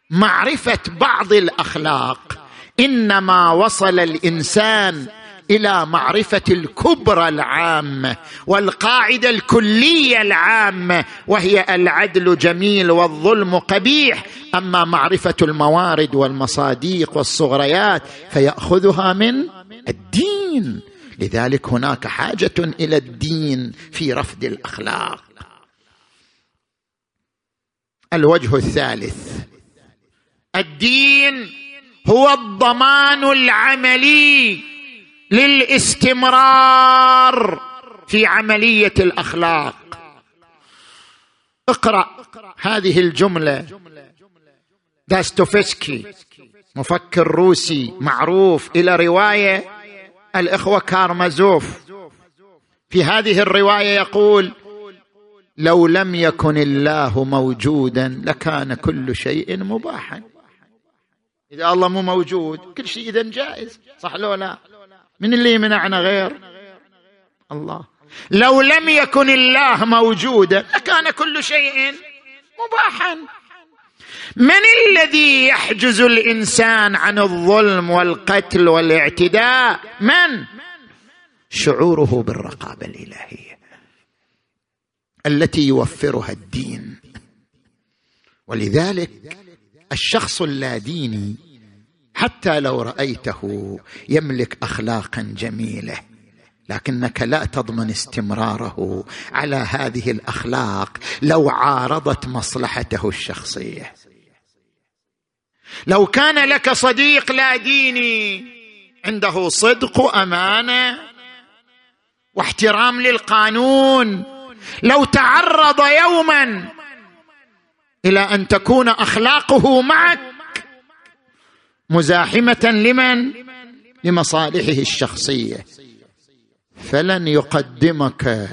معرفة بعض الأخلاق إنما وصل الإنسان إلى معرفة الكبرى العامه والقاعدة الكلية العامه وهي العدل جميل والظلم قبيح. أما معرفة الموارد والمصاديق والصغريات فيأخذها من الدين. لذلك هناك حاجة إلى الدين في رفض الأخلاق. الوجه الثالث. الدين هو الضمان العملي. للاستمرار في عملية الأخلاق. اقرأ هذه الجملة. داستوفسكي مفكر روسي معروف إلى رواية الإخوة كارمازوف. في هذه الرواية يقول لو لم يكن الله موجودا لكان كل شيء مباحا. إذا الله مو موجود كل شيء إذا جائز صح لو لا؟ من اللي يمنعنا غير الله. لو لم يكن الله موجودا لكان كل شيء مباحا. من الذي يحجز الإنسان عن الظلم والقتل والاعتداء؟ من؟ شعوره بالرقابة الإلهية التي يوفرها الدين. ولذلك الشخص اللاديني حتى لو رأيته يملك اخلاقا جميلة لكنك لا تضمن استمراره على هذه الأخلاق لو عارضت مصلحته الشخصية. لو كان لك صديق لا ديني عنده صدق وأمانة واحترام للقانون لو تعرض يوما إلى أن تكون أخلاقه معك مزاحمة لمن؟ لمصالحه الشخصية. فلن يقدمك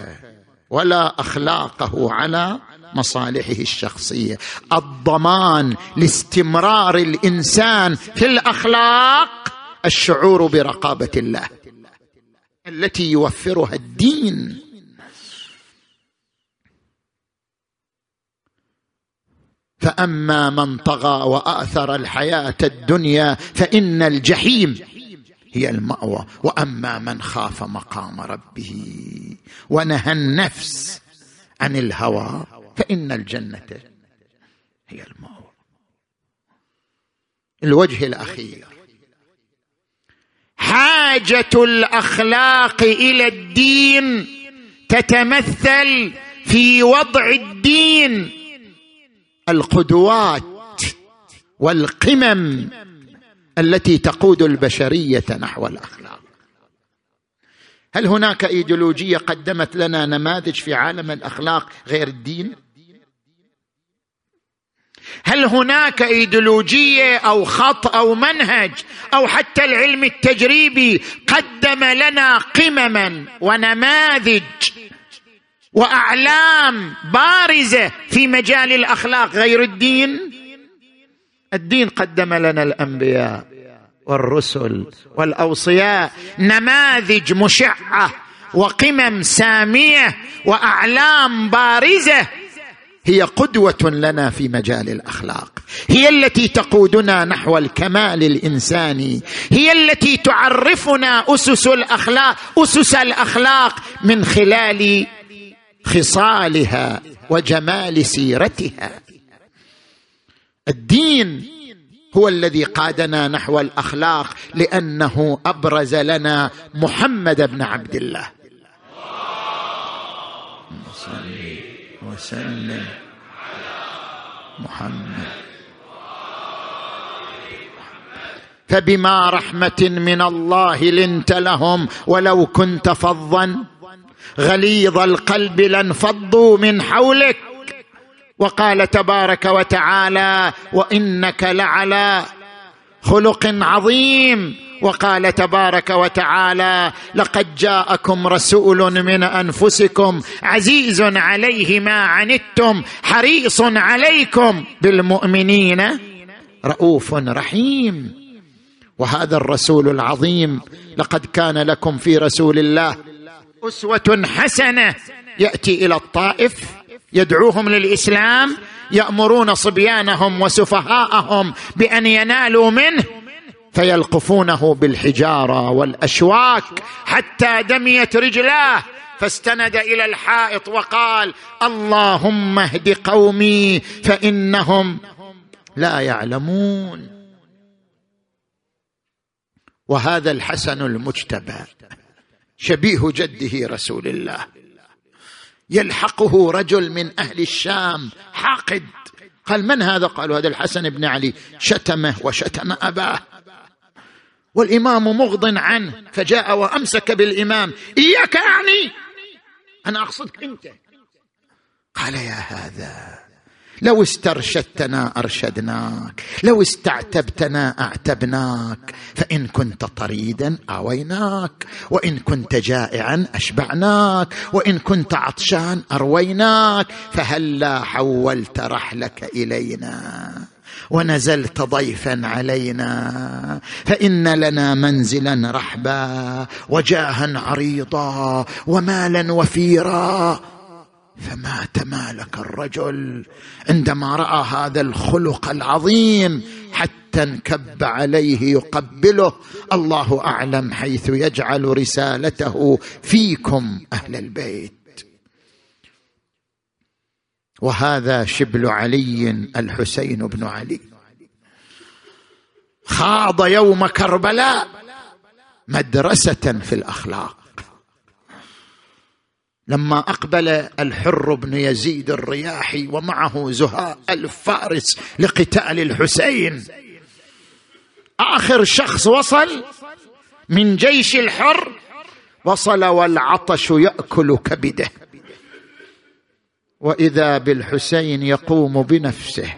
ولا أخلاقه على مصالحه الشخصية. الضمان لاستمرار الإنسان في الأخلاق الشعور برقابة الله التي يوفرها الدين. فأما من طغى وآثر الحياة الدنيا فإن الجحيم هي المأوى. وأما من خاف مقام ربه ونهى النفس عن الهوى فإن الجنة هي المأوى. الوجه الأخير. حاجة الأخلاق إلى الدين تتمثل في وضع الدين. القدوات والقمم التي تقود البشرية نحو الأخلاق. هل هناك إيديولوجية قدمت لنا نماذج في عالم الأخلاق غير الدين؟ هل هناك إيديولوجية أو خط أو منهج أو حتى العلم التجريبي قدم لنا قمما ونماذج وأعلام بارزة في مجال الأخلاق. غير الدين الدين قدم لنا الأنبياء والرسل والأوصياء. نماذج مشعة وقمم سامية وأعلام بارزة هي قدوة لنا في مجال الأخلاق. هي التي تقودنا نحو الكمال الإنساني. هي التي تعرفنا أسس الأخلاق أسس الأخلاق من خلال خصالها وجمال سيرتها. الدين هو الذي قادنا نحو الأخلاق لأنه أبرز لنا محمد بن عبد الله. وسلم محمد. فبما رحمة من الله لنت لهم ولو كنت فظا غليظ القلب لانفضوا من حولك. وقال تبارك وتعالى وإنك لعلى خلق عظيم. وقال تبارك وتعالى لقد جاءكم رسول من أنفسكم عزيز عليه ما عنتم حريص عليكم بالمؤمنين. رؤوف رحيم. وهذا الرسول العظيم لقد كان لكم في رسول الله أسوة حسنة. يأتي إلى الطائف يدعوهم للإسلام يأمرون صبيانهم وسفهاءهم بأن ينالوا منه فيلقفونه بالحجارة والأشواك حتى دميت رجلاه فاستند إلى الحائط وقال اللهم اهد قومي فإنهم لا يعلمون. وهذا الحسن المجتبى. شبيه جده رسول الله. يلحقه رجل من أهل الشام حاقد. قال من هذا؟ قالوا هذا الحسن بن علي. شتمه وشتم أباه. والإمام مغض عنه فجاء وأمسك بالإمام. إياك أعني. أنا اقصدك أنت. قال يا هذا. لو استرشدتنا أرشدناك لو استعتبتنا أعتبناك فإن كنت طريدا أويناك وإن كنت جائعا أشبعناك وإن كنت عطشان أرويناك فهلا حولت رحلك إلينا؟ ونزلت ضيفا علينا فإن لنا منزلا رحبا وجاها عريضا ومالا وفيرا. فما تمالك الرجل عندما رأى هذا الخلق العظيم حتى انكب عليه يقبله. الله أعلم حيث يجعل رسالته فيكم أهل البيت. وهذا شبل علي الحسين بن علي. خاض يوم كربلاء مدرسة في الأخلاق. لما أقبل الحر بن يزيد الرياحي ومعه زهاء الفارس لقتال الحسين. آخر شخص وصل من جيش الحر وصل والعطش يأكل كبده. وإذا بالحسين يقوم بنفسه.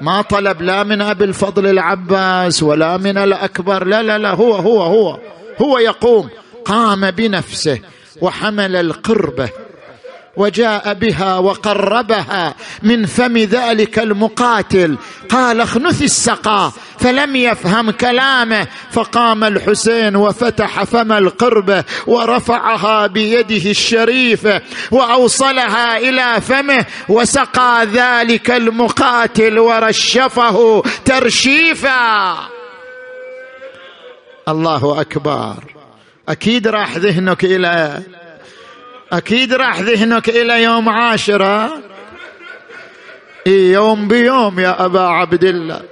ما طلب لا من أبي الفضل العباس ولا من الأكبر. لا لا لا هو هو هو هو يقوم. قام بنفسه. وحمل القربه وجاء بها وقربها من فم ذلك المقاتل. قال اخنث السقا فلم يفهم كلامه فقام الحسين وفتح فم القربه ورفعها بيده الشريفه وأوصلها إلى فمه وسقى ذلك المقاتل ورشفه ترشيفا. الله أكبر. أكيد راح ذهنك إلى أكيد راح ذهنك إلى يوم عاشرة. يوم بيوم يا أبا عبد الله.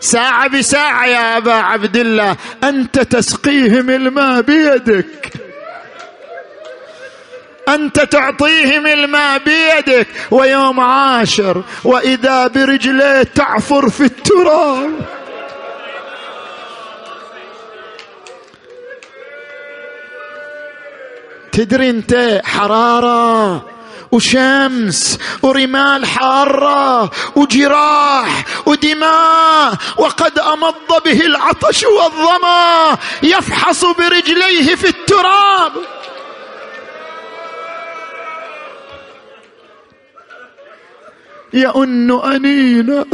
ساعة بساعة يا أبا عبد الله. أنت تسقيهم الماء بيدك. أنت تعطيهم الماء بيدك. ويوم عاشر وإذا برجليه تعفر في التراب. تدري انت حرارة وشمس ورمال حارة وجراح ودماء وقد أمض به العطش والظما يفحص برجليه في التراب. يئن أنينا.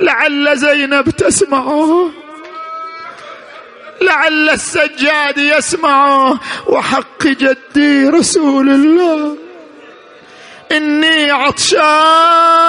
لعل زينب تسمعه. لعل السجاد يسمعه وحق جدي رسول الله. إني عطشان.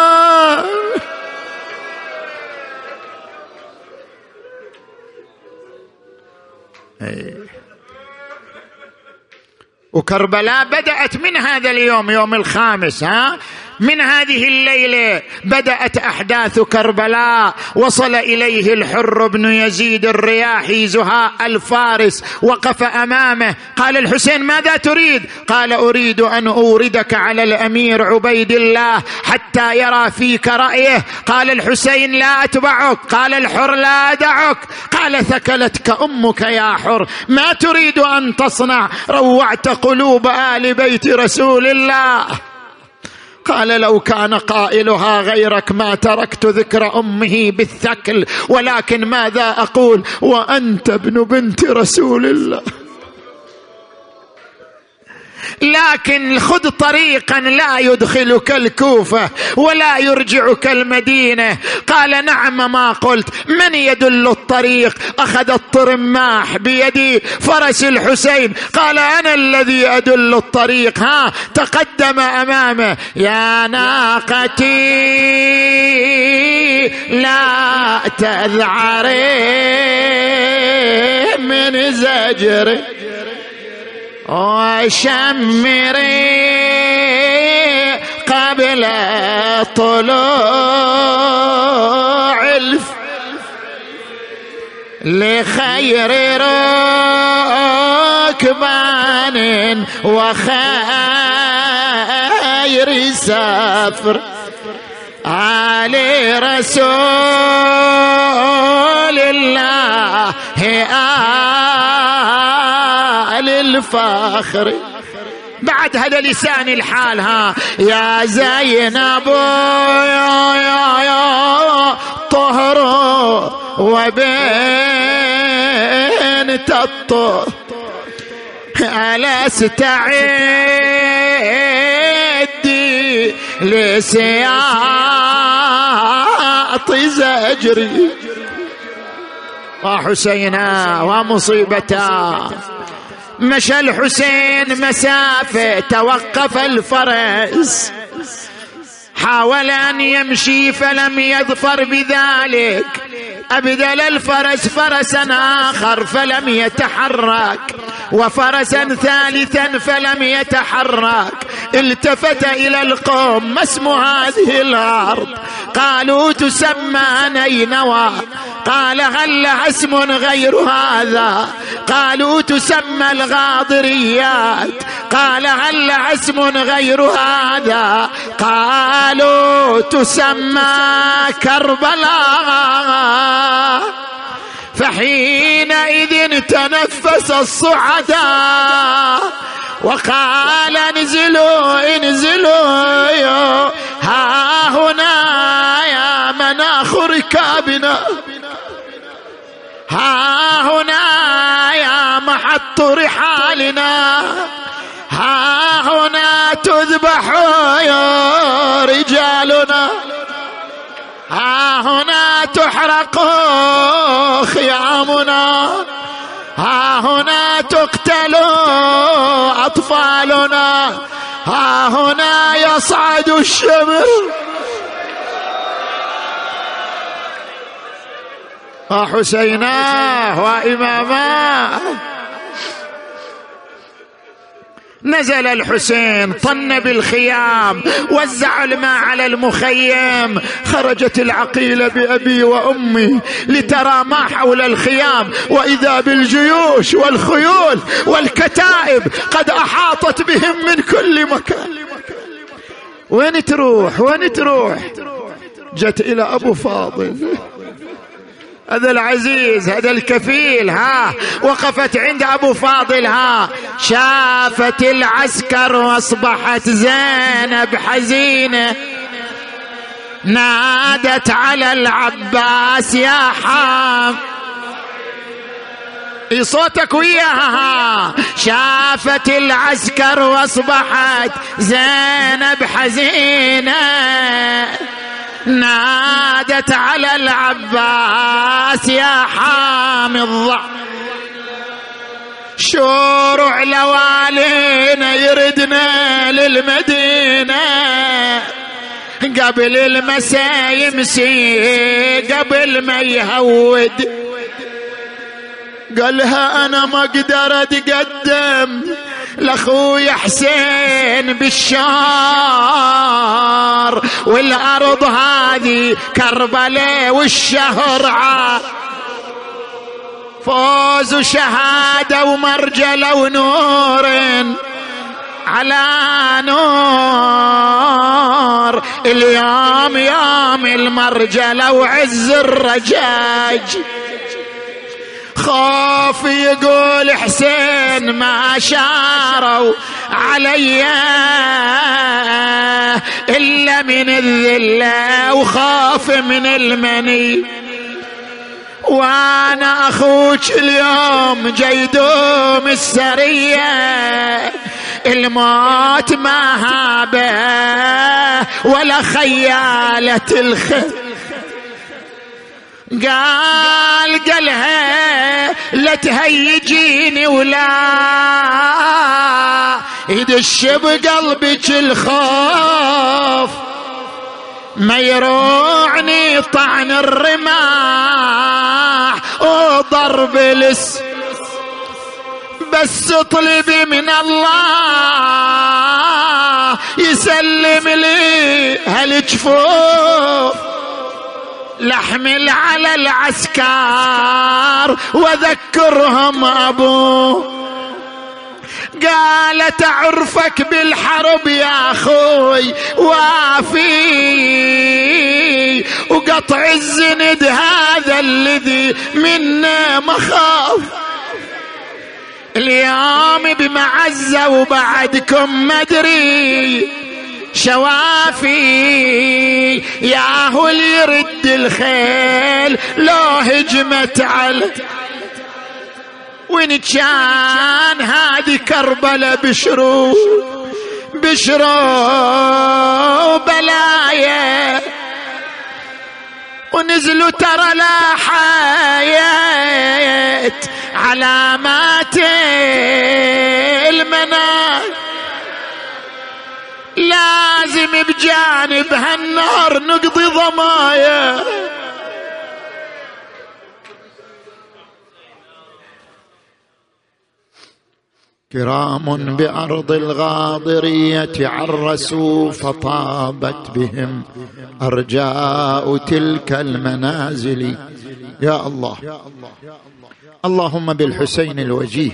وكربلاء بدأت من هذا اليوم يوم الخامس ها؟ من هذه الليلة بدأت أحداث كربلاء. وصل إليه الحر بن يزيد الرياحي زهاء الفارس وقف أمامه. قال الحسين ماذا تريد؟ قال أريد أن أوردك على الأمير عبيد الله حتى يرى فيك رأيه. قال الحسين لا أتبعك. قال الحر لا أدعك. قال ثكلتك أمك يا حر. ما تريد أن تصنع؟ روعت قلوب آل بيت رسول الله. قال لو كان قائلها غيرك ما تركت ذكر أمه بالثكل ولكن ماذا أقول؟ وأنت ابن بنت رسول الله. لكن خذ طريقا لا يدخلك الكوفة ولا يرجعك المدينة. قال نعم ما قلت. من يدل الطريق؟ أخذ الطرماح بيدي فرس الحسين. قال أنا الذي أدل الطريق. ها تقدم أمامه. يا ناقتي لا تذعري من زجري وشمري قبل طلوع الف لخير ركبان وخير سفر. علي رسول الله الفاخر بعد هذا لسان الحال ها. يا زينب يا يا يا طهر وبنت الطهر ألست عدي لسياط زجري. وحسينا ومصيبتا. مشى الحسين مسافة توقف الفرس. حاول أن يمشي فلم يظفر بذلك. أبدل الفرس فرسا آخر فلم يتحرك وفرسا ثالثا فلم يتحرك. التفت إلى القوم ما اسم هذه الأرض؟ قالوا تسمى نينوى. قال هل لها اسم غير هذا؟ قالوا تسمى الغاضريات. قال هل لها اسم غير هذا؟ قالوا تسمى كربلاء. فحينئذ تنفس الصعداء وقال انزلوا انزلوا ها هنا يا مناخ ركابنا ها هنا يا محط رحالنا؟ ها هنا تذبح يا رجالنا؟ ها هنا تحرق خيامنا. ها هنا تقتل أطفالنا. ها هنا يصعد الشمر. وحسيناه واماماه نزل الحسين طن بالخيام وزع الماء على المخيم. خرجت العقيله بأبي وأمي لترى ما حول الخيام. وإذا بالجيوش والخيول والكتائب قد أحاطت بهم من كل مكان. وين تروح؟ وين تروح؟ جت إلى أبو فاضل. هذا العزيز هذا الكفيل ها وقفت عند أبو فاضل ها شافت العسكر وأصبحت زينب حزينة. نادت على العباس يا حام. صوتك وياها شافت العسكر وأصبحت زينب حزينة. نادت على العباس يا حامي الضع شورع لوالينا يردنا للمدينة. قبل المساء يمسي قبل ما يهود. قالها أنا ما أقدر أتقدم لأخوي حسين بالشار والأرض هذه كربلاء والشهر عار. فوز وشهادة ومرجلة ونور على نور. اليوم يوم المرجلة وعز الرجاج. خاف يقول حسين ما شاروا علي إلا من الذلة وخاف من المني. وأنا أخوك اليوم جيدوم السرية الموت ما هابه ولا خيالة الخير. قال قالها لا تهيجيني ولا يدش بقلبك الخوف. ما يروعني طعن الرماح. وضرب لس بس اطلبي من الله يسلم لي هالجفوف لحمل على العسكر وذكرهم ابوه قال تعرفك بالحرب يا أخوي وافي. وقطع الزند هذا الذي منا مخاف. اليوم بمعزة وبعدكم مدري شوافي يا هو اللي يرد الخيل لو هجمت على وين كان هذه كربلة بشرو بشرو بلايا. ونزلوا ترى لا حياة علامات المنام لازم بجانب هالنار نقضي ضمايا. كرام بأرض الغاضرية عرسوا فطابت بهم أرجاء تلك المنازل. يا الله. اللهم بالحسين الوجيه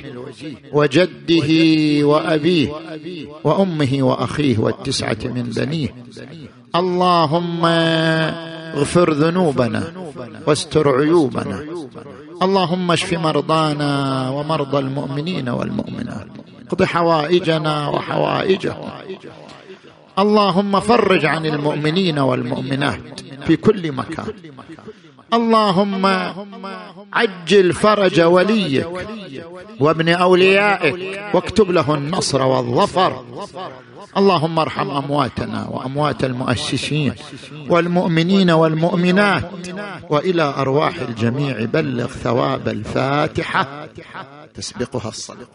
وجده وأبيه وأمه وأخيه والتسعة من بنيه. اللهم اغفر ذنوبنا واستر عيوبنا. اللهم اشف مرضانا ومرضى المؤمنين والمؤمنات. اقض حوائجنا وحوائجهم. اللهم فرج عن المؤمنين والمؤمنات في كل مكان. اللهم عجل فرج وليك وابن أوليائك واكتب له النصر والظفر. اللهم ارحم أمواتنا وأموات المؤسسين والمؤمنين والمؤمنات وإلى أرواح الجميع. بلغ ثواب الفاتحة. تسبقها الصلاه